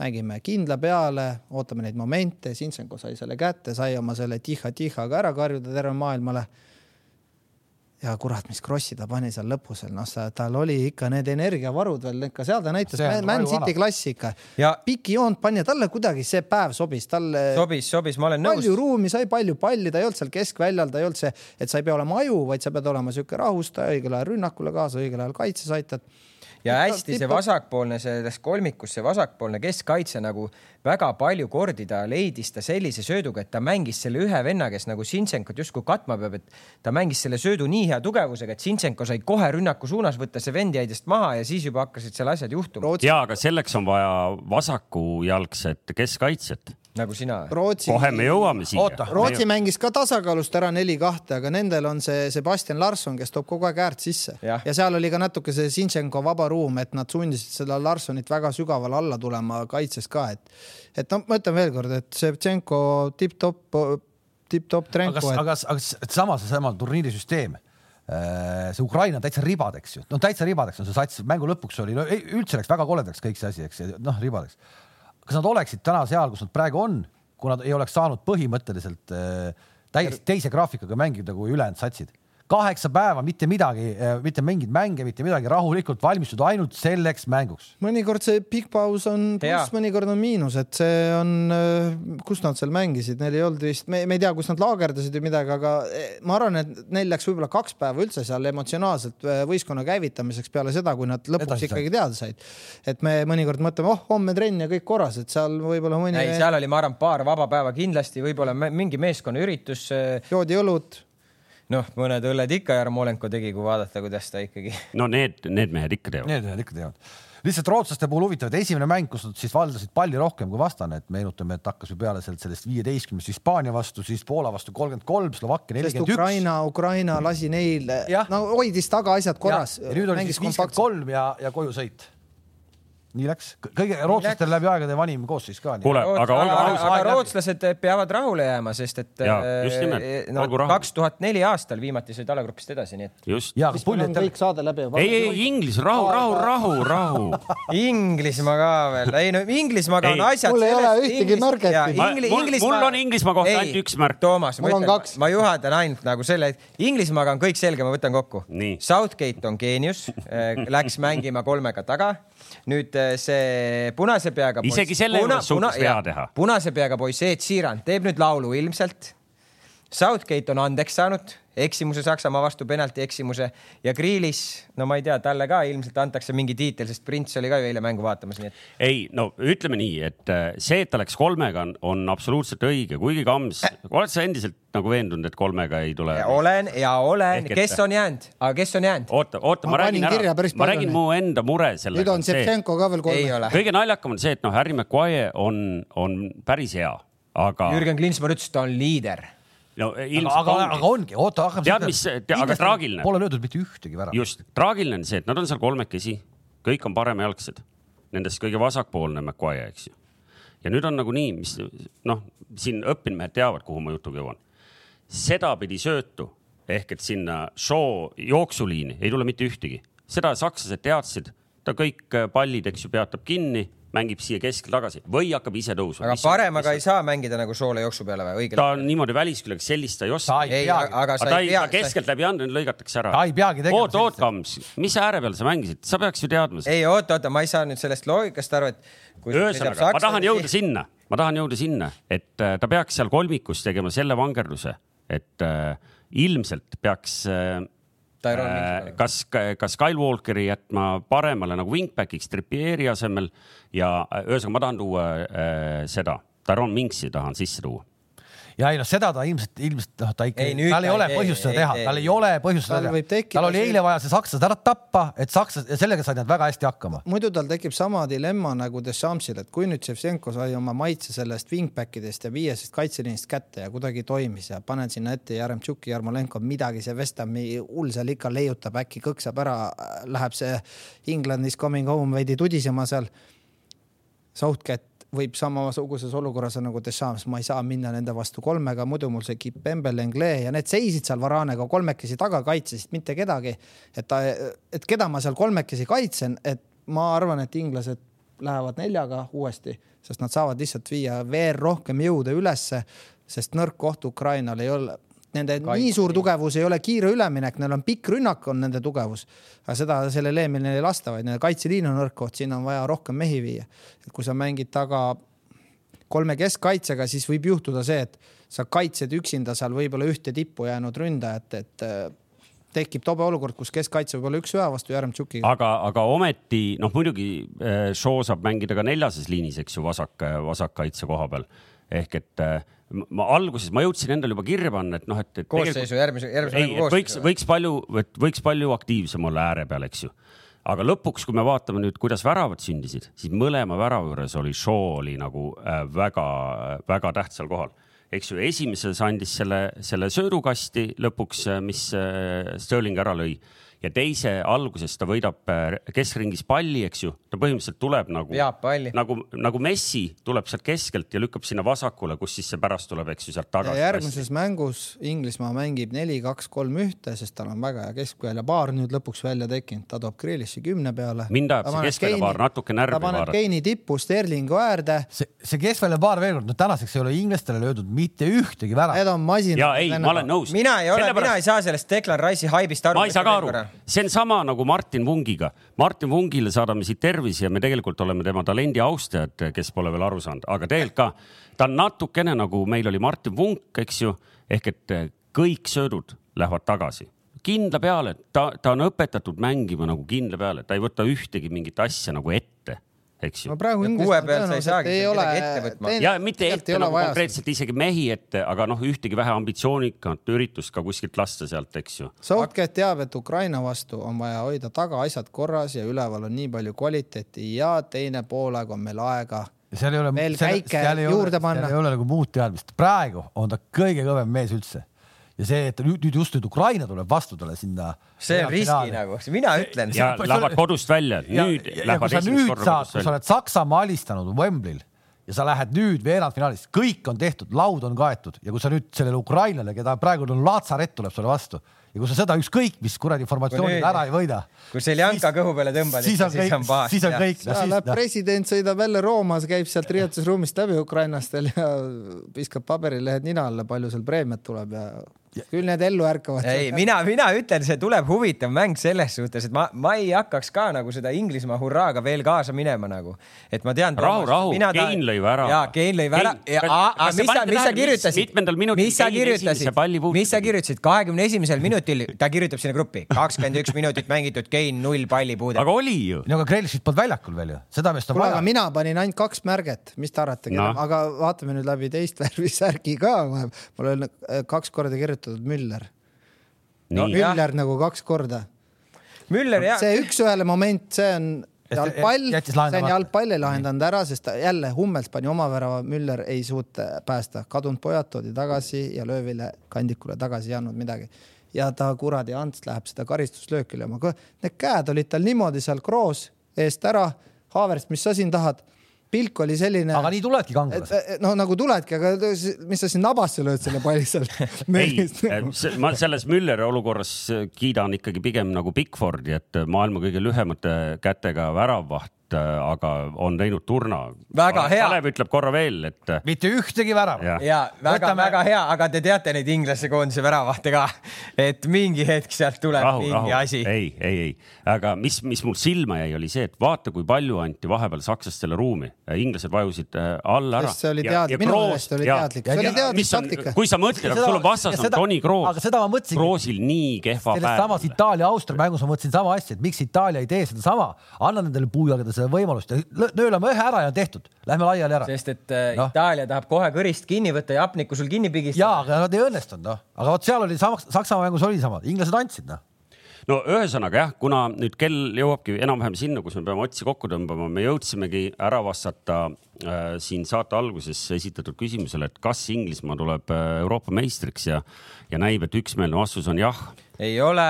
S4: mängime kindla peale, ootame neid momente, Sinsenko sai selle kätte, sai oma selle tiha-tiha ka ära karjuda terve maailmale. ja kurat, mis krossi ta pani seal lõpus noh, tal oli ikka need energiavarud veel, ikka seal ta näitas Man City klassi ikka ja pikijoont pani ja talle kuidagi see päev sobis, talle.
S3: sobis, sobis, ma olen
S4: nõus. palju ruumi, sai palju palli, ta ei olnud seal keskväljal, ta ei olnud see, et sa ei pea olema aju, vaid sa pead olema sihuke rahustaja, õigel ajal rünnakule kaasa, õigel ajal kaitses aitad
S3: ja hästi see vasakpoolne, selles kolmikus see vasakpoolne keskkaitse nagu väga palju kordi ta leidis ta sellise sööduga, et ta mängis selle ühe venna, kes nagu Sintsenkot justkui katma peab, et ta mängis selle söödu nii hea tugevusega, et Sintsenko sai kohe rünnaku suunas võtta, see vend jäi tast maha ja siis juba hakkasid seal asjad juhtuma.
S2: ja, aga selleks on vaja vasakujalgset keskkaitset
S3: nagu sina.
S2: kohe me jõuame siia.
S4: Rootsi mängis ka tasakaalust ära neli-kahte, aga nendel on see Sebastian Larsson, kes toob kogu aeg äärt sisse ja, ja seal oli ka natuke see Sinchenko vaba ruum, et nad sundisid seda Larssonit väga sügavale alla tulema kaitses ka, et, et no ma ütlen veelkord, et Ševtšenko tipp-topp, tipp-topp Trenko.
S1: aga, aga, aga samas seesama turniirisüsteem äh, see Ukraina on täitsa ribadeks ju, no täitsa ribadeks on see sats, mängu lõpuks oli, no üldse läks väga koledaks kõik see asi, eks, noh, ribadeks kas nad oleksid täna seal, kus nad praegu on, kui nad ei oleks saanud põhimõtteliselt äh, täiesti teise graafikaga mängida kui ülejäänud satsid kaheksa päeva, mitte midagi, äh, mitte mingeid mänge, mitte midagi, rahulikult valmistuda ainult selleks mänguks.
S4: mõnikord see pikk paus on pluss, mõnikord on miinus, et see on, äh, kus nad seal mängisid, neil ei olnud vist, me, me ei tea, kus nad laagerdasid või midagi, aga eh, ma arvan, et neil läks võib-olla kaks päeva üldse seal emotsionaalselt äh, võistkonna käivitamiseks peale seda, kui nad lõpuks Edasi ikkagi teada said. et me mõnikord mõtleme, oh, homme trenn ja kõik korras, et seal võib-olla mõni.
S3: ei, seal oli, ma arvan, paar vaba päeva kindlasti, võib-olla mingi meeskonnaüritus.
S4: joodi õlut
S3: noh, mõned õlled ikka Jarmolenko tegi, kui vaadata, kuidas ta ikkagi.
S2: no need, need mehed ikka teevad.
S1: Need mehed ikka teevad. lihtsalt rootslaste puhul huvitav, et esimene mäng, kus nad siis valdasid palli rohkem kui vastane, et meenutame, et hakkas ju peale sealt sellest viieteistkümnest Hispaania vastu, siis Poola vastu kolmkümmend kolm, Slovakkia nelikümmend üks.
S4: Ukraina, Ukraina lasi neil, no hoidis taga asjad korras.
S1: ja nüüd oli siis viiskümmend kolm ja, ja koju sõit nii läks, kõige rootslastel läbi aegade vanim koosseis ka.
S2: kuule, aga olge
S3: ausad. aga rootslased peavad rahule jääma, sest et
S2: äh,
S3: no, kaks tuhat neli aastal viimati said alagrupist edasi, nii et.
S2: just.
S4: mis meil on kõik saade läbi.
S2: ei, ei Inglis, rahu, rahu, rahu, rahu.
S3: Inglismaa ka veel, ei no Inglismaaga on asjad.
S4: mul ei ole ühtegi märget.
S2: mul on Inglismaa kohta ainult üks märk.
S3: Toomas, ma ütlen, ma juhatan ainult nagu selle, et Inglismaaga on kõik selge, ma võtan kokku. Southgate on geenius, läks mängima kolmega taga nüüd äh, see punase peaga
S2: poiss. isegi selle juures suutis vea teha.
S3: punase peaga poiss Ed Sheeran teeb nüüd laulu ilmselt. Southgate on andeks saanud eksimuse Saksamaa vastu, penalti eksimuse ja Kriilis, no ma ei tea, talle ka ilmselt antakse mingi tiitel, sest Prints oli ka ju eile mängu vaatamas, nii et.
S2: ei, no ütleme nii, et äh, see, et ta läks kolmega, on, on absoluutselt õige, kuigi Kams, oled sa endiselt nagu veendunud, et kolmega ei tule?
S3: olen ja olen, kes on jäänud, aga kes on jäänud?
S2: oota, oota, ma, räägin ära, ma räägin mu enda mure sellega.
S4: nüüd on Ševtšenko ka veel kolme.
S2: kõige naljakam on see, et noh, Harry Maguire on, on päris hea, aga.
S3: Jürgen Klinsmann ütles, et ta on liider
S2: no
S1: ilmselt aga, aga, aga ongi, oota, hakkame.
S2: tead, mis, aga traagiline.
S1: Pole löödud mitte ühtegi väravat.
S2: just, traagiline on see, et nad on seal kolmekesi, kõik on paremjalgsed, nendest kõige vasakpoolne Maguire, eks ju. ja nüüd on nagu nii, mis noh, siin õppinud mehed teavad, kuhu ma jutuga jõuan. sedapidi söötu ehk et sinna show jooksuliini ei tule mitte ühtegi, seda sakslased teadsid, ta kõik pallid, eks ju, peatab kinni mängib siia keskel tagasi või hakkab ise tõusma.
S3: aga paremaga ei saa mängida nagu soole jooksu peale või õigel?
S2: ta on niimoodi välisküljega, sellist ta ei oska.
S3: ei, aga sa
S2: ei pea. keskeltläbi anda, lõigatakse ära.
S1: ta ei peagi
S2: tegema. oot, oot, Kams, mis ääre peal sa mängisid, sa peaks ju teadma.
S3: ei, oota, oota, ma ei saa nüüd sellest loogikast aru, et.
S2: ühesõnaga, ma tahan jõuda sinna, ma tahan jõuda sinna, et äh, ta peaks seal kolmikus tegema selle vangerduse, et äh, ilmselt peaks Äh, kas, kas Kyle Walkeri jätma paremale nagu wingback'iks Trippieri asemel ja äh, ühesõnaga ma tahan tuua äh, seda, Taron Minksi tahan sisse tuua
S1: ja ei noh, seda ta ilmselt, ilmselt noh, ta ikka, tal ei ole põhjust seda teha, tal ei ole põhjust seda teha. tal oli eile vaja see sakslased ära tappa, et sakslased ja sellega said nad väga hästi hakkama.
S4: muidu tal tekib sama dilemma nagu Deschamsil, et kui nüüd Ševtšenko sai oma maitse sellest wingback idest ja viiesest kaitseliinist kätte ja kuidagi toimis ja panen sinna ette Jaremtšuki, Jarmolenko, midagi see West Hami hull seal ikka leiutab, äkki kõksab ära, läheb see England is coming home veidi tudisema seal. Southgate võib samasuguses olukorras nagu Deschamps, ma ei saa minna nende vastu kolmega, muidu mul see Kipembel, Engle ja need seisid seal Varanega kolmekesi taga, kaitsesid mitte kedagi. et ta, et keda ma seal kolmekesi kaitsen, et ma arvan, et inglased lähevad neljaga uuesti, sest nad saavad lihtsalt viia veel rohkem jõude ülesse, sest nõrk koht Ukrainal ei ole nende Kaitsi. nii suur tugevus ei ole kiire üleminek, neil on pikk rünnak, on nende tugevus. aga seda sellel eelmine ei lasta, vaid nende kaitseliin on nõrk koht, sinna on vaja rohkem mehi viia. et kui sa mängid taga kolme keskkaitsega, siis võib juhtuda see, et sa kaitsed üksinda seal võib-olla ühte tippu jäänud ründajat, et äh, tekib tobe olukord, kus keskkaitse võib olla üks-ühe vastu Järemtšukiga.
S2: aga, aga ometi noh, muidugi äh, Shaw saab mängida ka neljases liinis, eks ju, vasak, vasakkaitse koha peal ehk et äh, ma alguses, ma jõudsin endale juba kirja panna, et noh, et, et.
S3: koosseisu järgmise, järgmise mängu koosseisu.
S2: võiks, võiks palju, võiks palju aktiivsem olla ääre peal, eks ju. aga lõpuks, kui me vaatame nüüd, kuidas väravad sündisid, siis mõlema värava juures oli Shaw oli nagu väga-väga äh, tähtsal kohal eks ju, esimeses andis selle, selle söödukasti lõpuks, äh, mis äh, Sterling ära lõi ja teise alguses ta võidab äh, keskringis palli, eks ju, ta põhimõtteliselt tuleb nagu, nagu, nagu Messi tuleb sealt keskelt ja lükkab sinna vasakule, kus siis see pärast tuleb, eks ju, sealt tagasi.
S4: järgmises hästi. mängus Inglismaa mängib neli, kaks, kolm, ühte, sest tal on väga hea keskväljapaar nüüd lõpuks välja tekkinud, ta toob Grealish'i kümne peale.
S2: mind ajab see keskväljapaar natuke närvi.
S4: ta paneb Keini tippu Sterlingu äärde.
S1: see, see keskväljapaar veel kord, no tänaseks ei ole inglastele löödud mitte ühtegi väravat.
S4: Need on masinad.
S2: ja ei, ma olen nõus.
S3: mina ei ole, mina ei saa sellest Declan Rice'i haibist aru.
S2: ma ei saa ka aru see on sama nagu Martin Vungiga. Martin Vungile saadame siit tervisi ja me tegelikult oleme tema talendi austajad, kes pole veel aru saanud, aga tegelikult ka ta on natukene nagu meil oli Martin Vunk, eks ju, ehk et kõik söödud lähevad tagasi. Kindla peale, ta, ta on õpetatud mängima nagu kindla peale, ta ei võta ühtegi mingit asja nagu ette eks ju.
S4: no praegu
S3: kuue pealt sa ei saagi midagi ette võtma.
S2: ja mitte ette nagu konkreetselt isegi mehi ette, aga noh, ühtegi vähe ambitsioonikat üritust ka kuskilt lasta sealt, eks ju.
S4: Southgate teab, et Ukraina vastu on vaja hoida tagaasjad korras ja üleval on nii palju kvaliteeti ja teine poolaeg on meil aega
S1: seal ei ole,
S4: veel käike juurde panna.
S1: seal ei ole nagu muud teadmist, praegu on ta kõige kõvem mees üldse ja see, et nüüd, nüüd just nüüd Ukraina tuleb vastu talle sinna.
S3: see on riski nagu, mina ütlen.
S2: ja lähevad kodust välja, nüüd ja, lähevad esimest korda
S1: kodust välja. kui sa oled Saksamaa alistanud Wembley'l ja sa lähed nüüd veerandfinaalis, kõik on tehtud, laud on kaetud ja kui sa nüüd sellele Ukrainale, keda praegu on Laatsaret tuleb sulle vastu ja kui sa seda ükskõik mis kuradi formatsioonil ära ei võida.
S3: kui Seljanka kõhu peale tõmbad,
S1: siis on kõik, siis on kõik.
S4: seal läheb president sõidab jälle Roomas, käib sealt riietusruumist läbi ukrainlastel ja viskab paberilehed nina alla, palju seal preemiat tuleb ja küll need ellu ärkavad.
S3: ei, mina, mina ütlen, see tuleb huvitav mäng selles suhtes, et ma, ma ei hakkaks ka nagu seda Inglismaa hurraaga veel kaasa minema nagu, et ma tean.
S2: rahu, rahu, Kein lõi vära.
S3: ja, Kein lõi vära. mis sa, mis sa kirjutasid? mis sa kirjutasid, mis sa kirjutasid kahekümne esimesel minutil, ta kirjutab sinna gruppi kakskümmend üks minutit mängitud, Kein null pallipuudet.
S2: aga oli ju.
S1: no aga Krelšit polnud väljakul veel ju, seda meest on
S4: vaja. aga mina panin ainult kaks märget, mis te arvate no., aga vaatame nüüd läbi teist värvi särgi ka, mul on kaks korda kirjutatud kirjutatud Müller. no Müller nagu kaks korda.
S3: Müller jah.
S4: see üks-ühele moment, see on jalgpall, see on jalgpall ei lahendanud ära, sest jälle Hummels pani oma värava, Müller ei suutnud päästa, kadunud pojad toodi tagasi ja löövile kandikule tagasi ei andnud midagi. ja ta kuradi Ants läheb seda karistuslööki lööma, need käed olid tal niimoodi seal kroos eest ära. Haavers, mis sa siin tahad? Pilk oli selline.
S1: aga nii tulevadki kangelased.
S4: no nagu tuledki, aga mis sa siin nabasse lööd selle palli sealt
S2: ei, ma selles Mülleri olukorras kiidan ikkagi pigem nagu Bigfordi, et maailma kõige lühemate kätega väravvaht Äh, aga on teinud turna.
S3: väga hea.
S2: Kalev ütleb korra veel, et.
S1: Äh, mitte ühtegi väravat.
S3: ja, ja väga-väga hea, aga te teate neid Inglise koondise väravahte ka, et mingi hetk sealt tuleb rahu, mingi rahu. asi.
S2: ei, ei, ei, aga mis, mis mul silma jäi, oli see, et vaata, kui palju anti vahepeal sakslastele ruumi. inglased vajusid äh, alla ära.
S4: see oli teadlik, minu meelest oli teadlik, see oli teadlik taktika.
S2: kui sa mõtled, sul on vastas on Toni Kroos.
S1: aga seda ma mõtlesingi.
S2: Kroosil nii kehva päev.
S1: selles samas Itaalia-Austria mängus ma mõtlesin sama asja, et miks Itaalia ei tee sedasama, anna nendele puujalgadele seda võimalust ja nöölame ühe ära ja tehtud, lähme laiali ära.
S3: sest et äh, no. Itaalia tahab kohe kõrist kinni võtta ja hapnikku sul kinni pigistada.
S1: ja, aga nad ei õnnestunud noh, aga vot seal oli Saks Saksamaa mängus oli sama, inglased andsid noh
S2: no ühesõnaga jah, kuna nüüd kell jõuabki enam-vähem sinna, kus me peame otsi kokku tõmbama, me jõudsimegi ära vastata äh, siin saate alguses esitatud küsimusele, et kas Inglismaa tuleb äh, Euroopa meistriks ja, ja näib, et üksmeelne vastus on jah.
S3: ei ole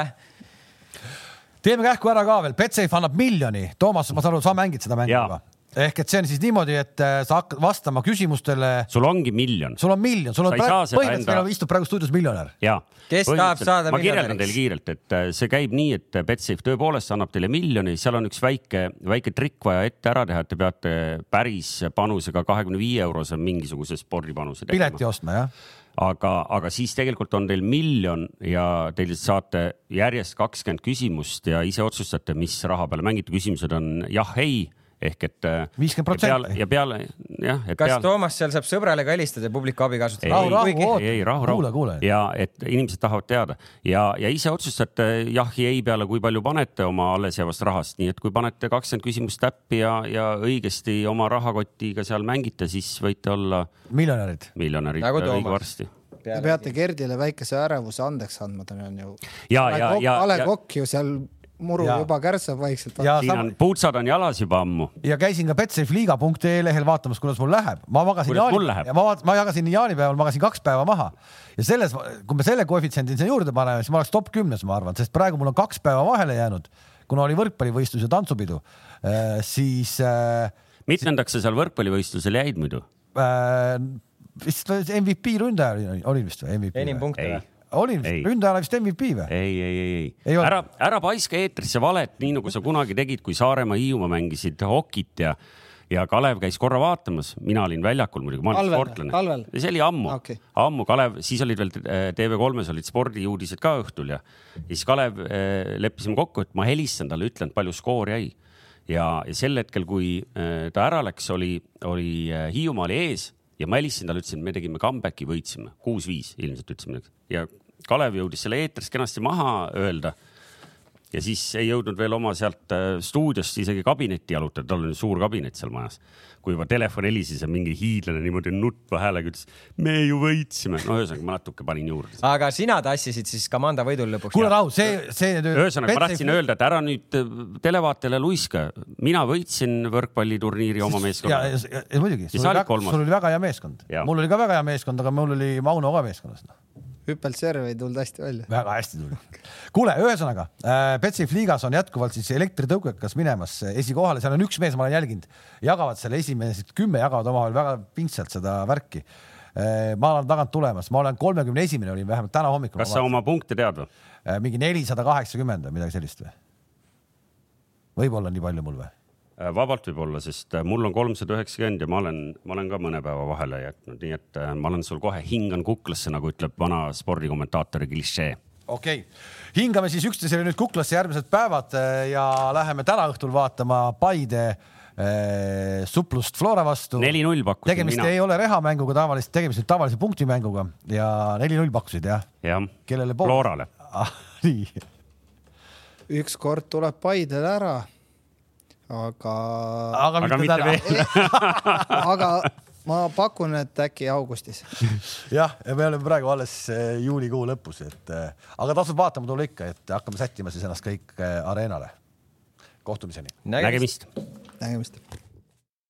S1: teeme kähku ära ka veel, Betsafe annab miljoni. Toomas, ma saan aru, sa mängid seda mängu juba? ehk et see on siis niimoodi, et äh, sa hakkad vastama küsimustele.
S2: sul ongi miljon.
S1: sul on miljon, sul on praegu, põhimõtteliselt enda... meil istub praegu stuudios miljonär.
S3: kes tahab saada
S2: ma kirjeldan teile kiirelt, et äh, see käib nii, et Betsafe tõepoolest annab teile miljoni, seal on üks väike, väike trikk vaja ette ära teha, et te peate päris panusega kahekümne viie eurose mingisuguse spordipanuse
S1: tegema. pileti ostma, jah
S2: aga, aga siis tegelikult on teil miljon ja teil saate järjest kakskümmend küsimust ja ise otsustate, mis raha peale mängite. küsimused on jah, ei ehk et.
S1: Äh, viiskümmend protsenti.
S2: ja peale jah.
S3: kas peale... Toomas seal saab sõbrale ka helistada publiku abi kasutada?
S2: rahu, rahu, oota. ei, rahu, rahu. ja et inimesed tahavad teada ja, ja ise otsustate jah ja ei peale, kui palju panete oma alles jäävast rahast, nii et kui panete kakskümmend küsimust täppi ja, ja õigesti oma rahakotiga seal mängite, siis võite olla.
S1: miljonärid.
S2: miljonärid nagu õige varsti
S4: Te peate Gerdile väikese ärevuse andeks andma, ta on ju.
S2: ja, ja, ja.
S4: A Le Coq ju seal muru ja. juba kärssab vaikselt.
S2: siin on puutsad on jalas juba ammu.
S1: ja käisin ka betsafeliiga.ee lehel vaatamas, kuidas mul läheb. ma magasin
S2: jaani,
S1: ja ma, ma jagasin jaanipäeval, magasin kaks päeva maha ja selles, kui me selle koefitsiendi sinna juurde paneme, siis ma oleks top kümnes, ma arvan, sest praegu mul on kaks päeva vahele jäänud, kuna oli võrkpallivõistlus ja tantsupidu äh,, siis äh,.
S2: mitmendaks sa seal võrkpallivõistlusel jäid muidu
S1: äh,? vist MVP ründaja oli vist või?
S3: enim punkte või?
S1: Oli vist, ründajale vist MVP või?
S2: ei, ei, ei, ei, ei. ära, ära paiska eetrisse valet, nii nagu sa kunagi tegid, kui Saaremaa, Hiiumaa mängisid hokit ja ja Kalev käis korra vaatamas, mina olin väljakul muidugi, ma olen sportlane. see oli ammu okay., ammu Kalev, siis olid veel TV3-s olid spordiuudised ka õhtul ja siis Kalev eh, leppisime kokku, et ma helistan talle, ütlen, palju skoor jäi. ja, ja sel hetkel, kui eh, ta ära läks, oli, oli Hiiumaa oli ees ja ma helistasin talle, ütlesin, me tegime comeback'i, võitsime kuus-viis ilmselt ütlesime ja Kalev jõudis selle eetris kenasti maha öelda. ja siis ei jõudnud veel oma sealt äh, stuudiost isegi kabinetti jalutada, tal on suur kabinet seal majas. kui juba telefon helises ja mingi hiidlane niimoodi nutva häälega ütles, me ju võitsime. no ühesõnaga ma natuke panin juurde.
S3: aga sina tassisid siis Kamanda võidul lõpuks?
S1: kuule rahu, see, see
S2: ühesõnaga ma tahtsin öelda, et ära nüüd äh, televaatajale luiska, mina võitsin võrkpalliturniiri oma meeskonnaga.
S1: ja, ja, ja muidugi, sul oli väga hea meeskond, mul oli ka väga hea meeskond, aga mul oli Mauno ka meeskonnas no
S4: hüppelserv ei tulnud hästi välja.
S1: väga hästi tuli. kuule, ühesõnaga äh, Betsafe liigas on jätkuvalt siis elektritõukekas minemas esikohale, seal on üks mees, ma olen jälginud, jagavad selle esimesed kümme jagavad omavahel väga pingsalt seda värki äh,. ma olen tagant tulemas, ma olen kolmekümne esimene olin vähemalt täna hommikul.
S2: kas sa oma punkte tead või
S1: äh,? mingi nelisada kaheksakümmend või midagi sellist või? võib-olla nii palju mul või?
S2: Äh, vabalt võib olla, sest äh, mul on kolmsada üheksakümmend ja ma olen, ma olen ka mõne päeva vahele jätnud, nii et äh, ma olen sul kohe hingan kuklasse, nagu ütleb vana spordikommentaatori klišee.
S1: okei okay., hingame siis üksteisele nüüd kuklasse järgmised päevad ja läheme täna õhtul vaatama Paide eh, suplust Flora vastu.
S2: neli-null pakkusin
S1: tegemist mina. ei ole rehamänguga tavaliselt, tegemist on tavalise punktimänguga ja neli-null pakkusid jah?
S2: jah,
S1: kellele?
S2: Florale
S1: ah,. nii.
S4: ükskord tuleb Paidele ära aga.
S1: aga mitte
S2: mitte
S1: täna.
S4: aga ma pakun, et äkki augustis.
S1: jah, ja me oleme praegu alles eh, juulikuu lõpus, et eh, aga tasub vaatama tulla ikka, et hakkame sättima siis ennast kõik eh, areenale. kohtumiseni.
S2: nägemist.
S4: nägemist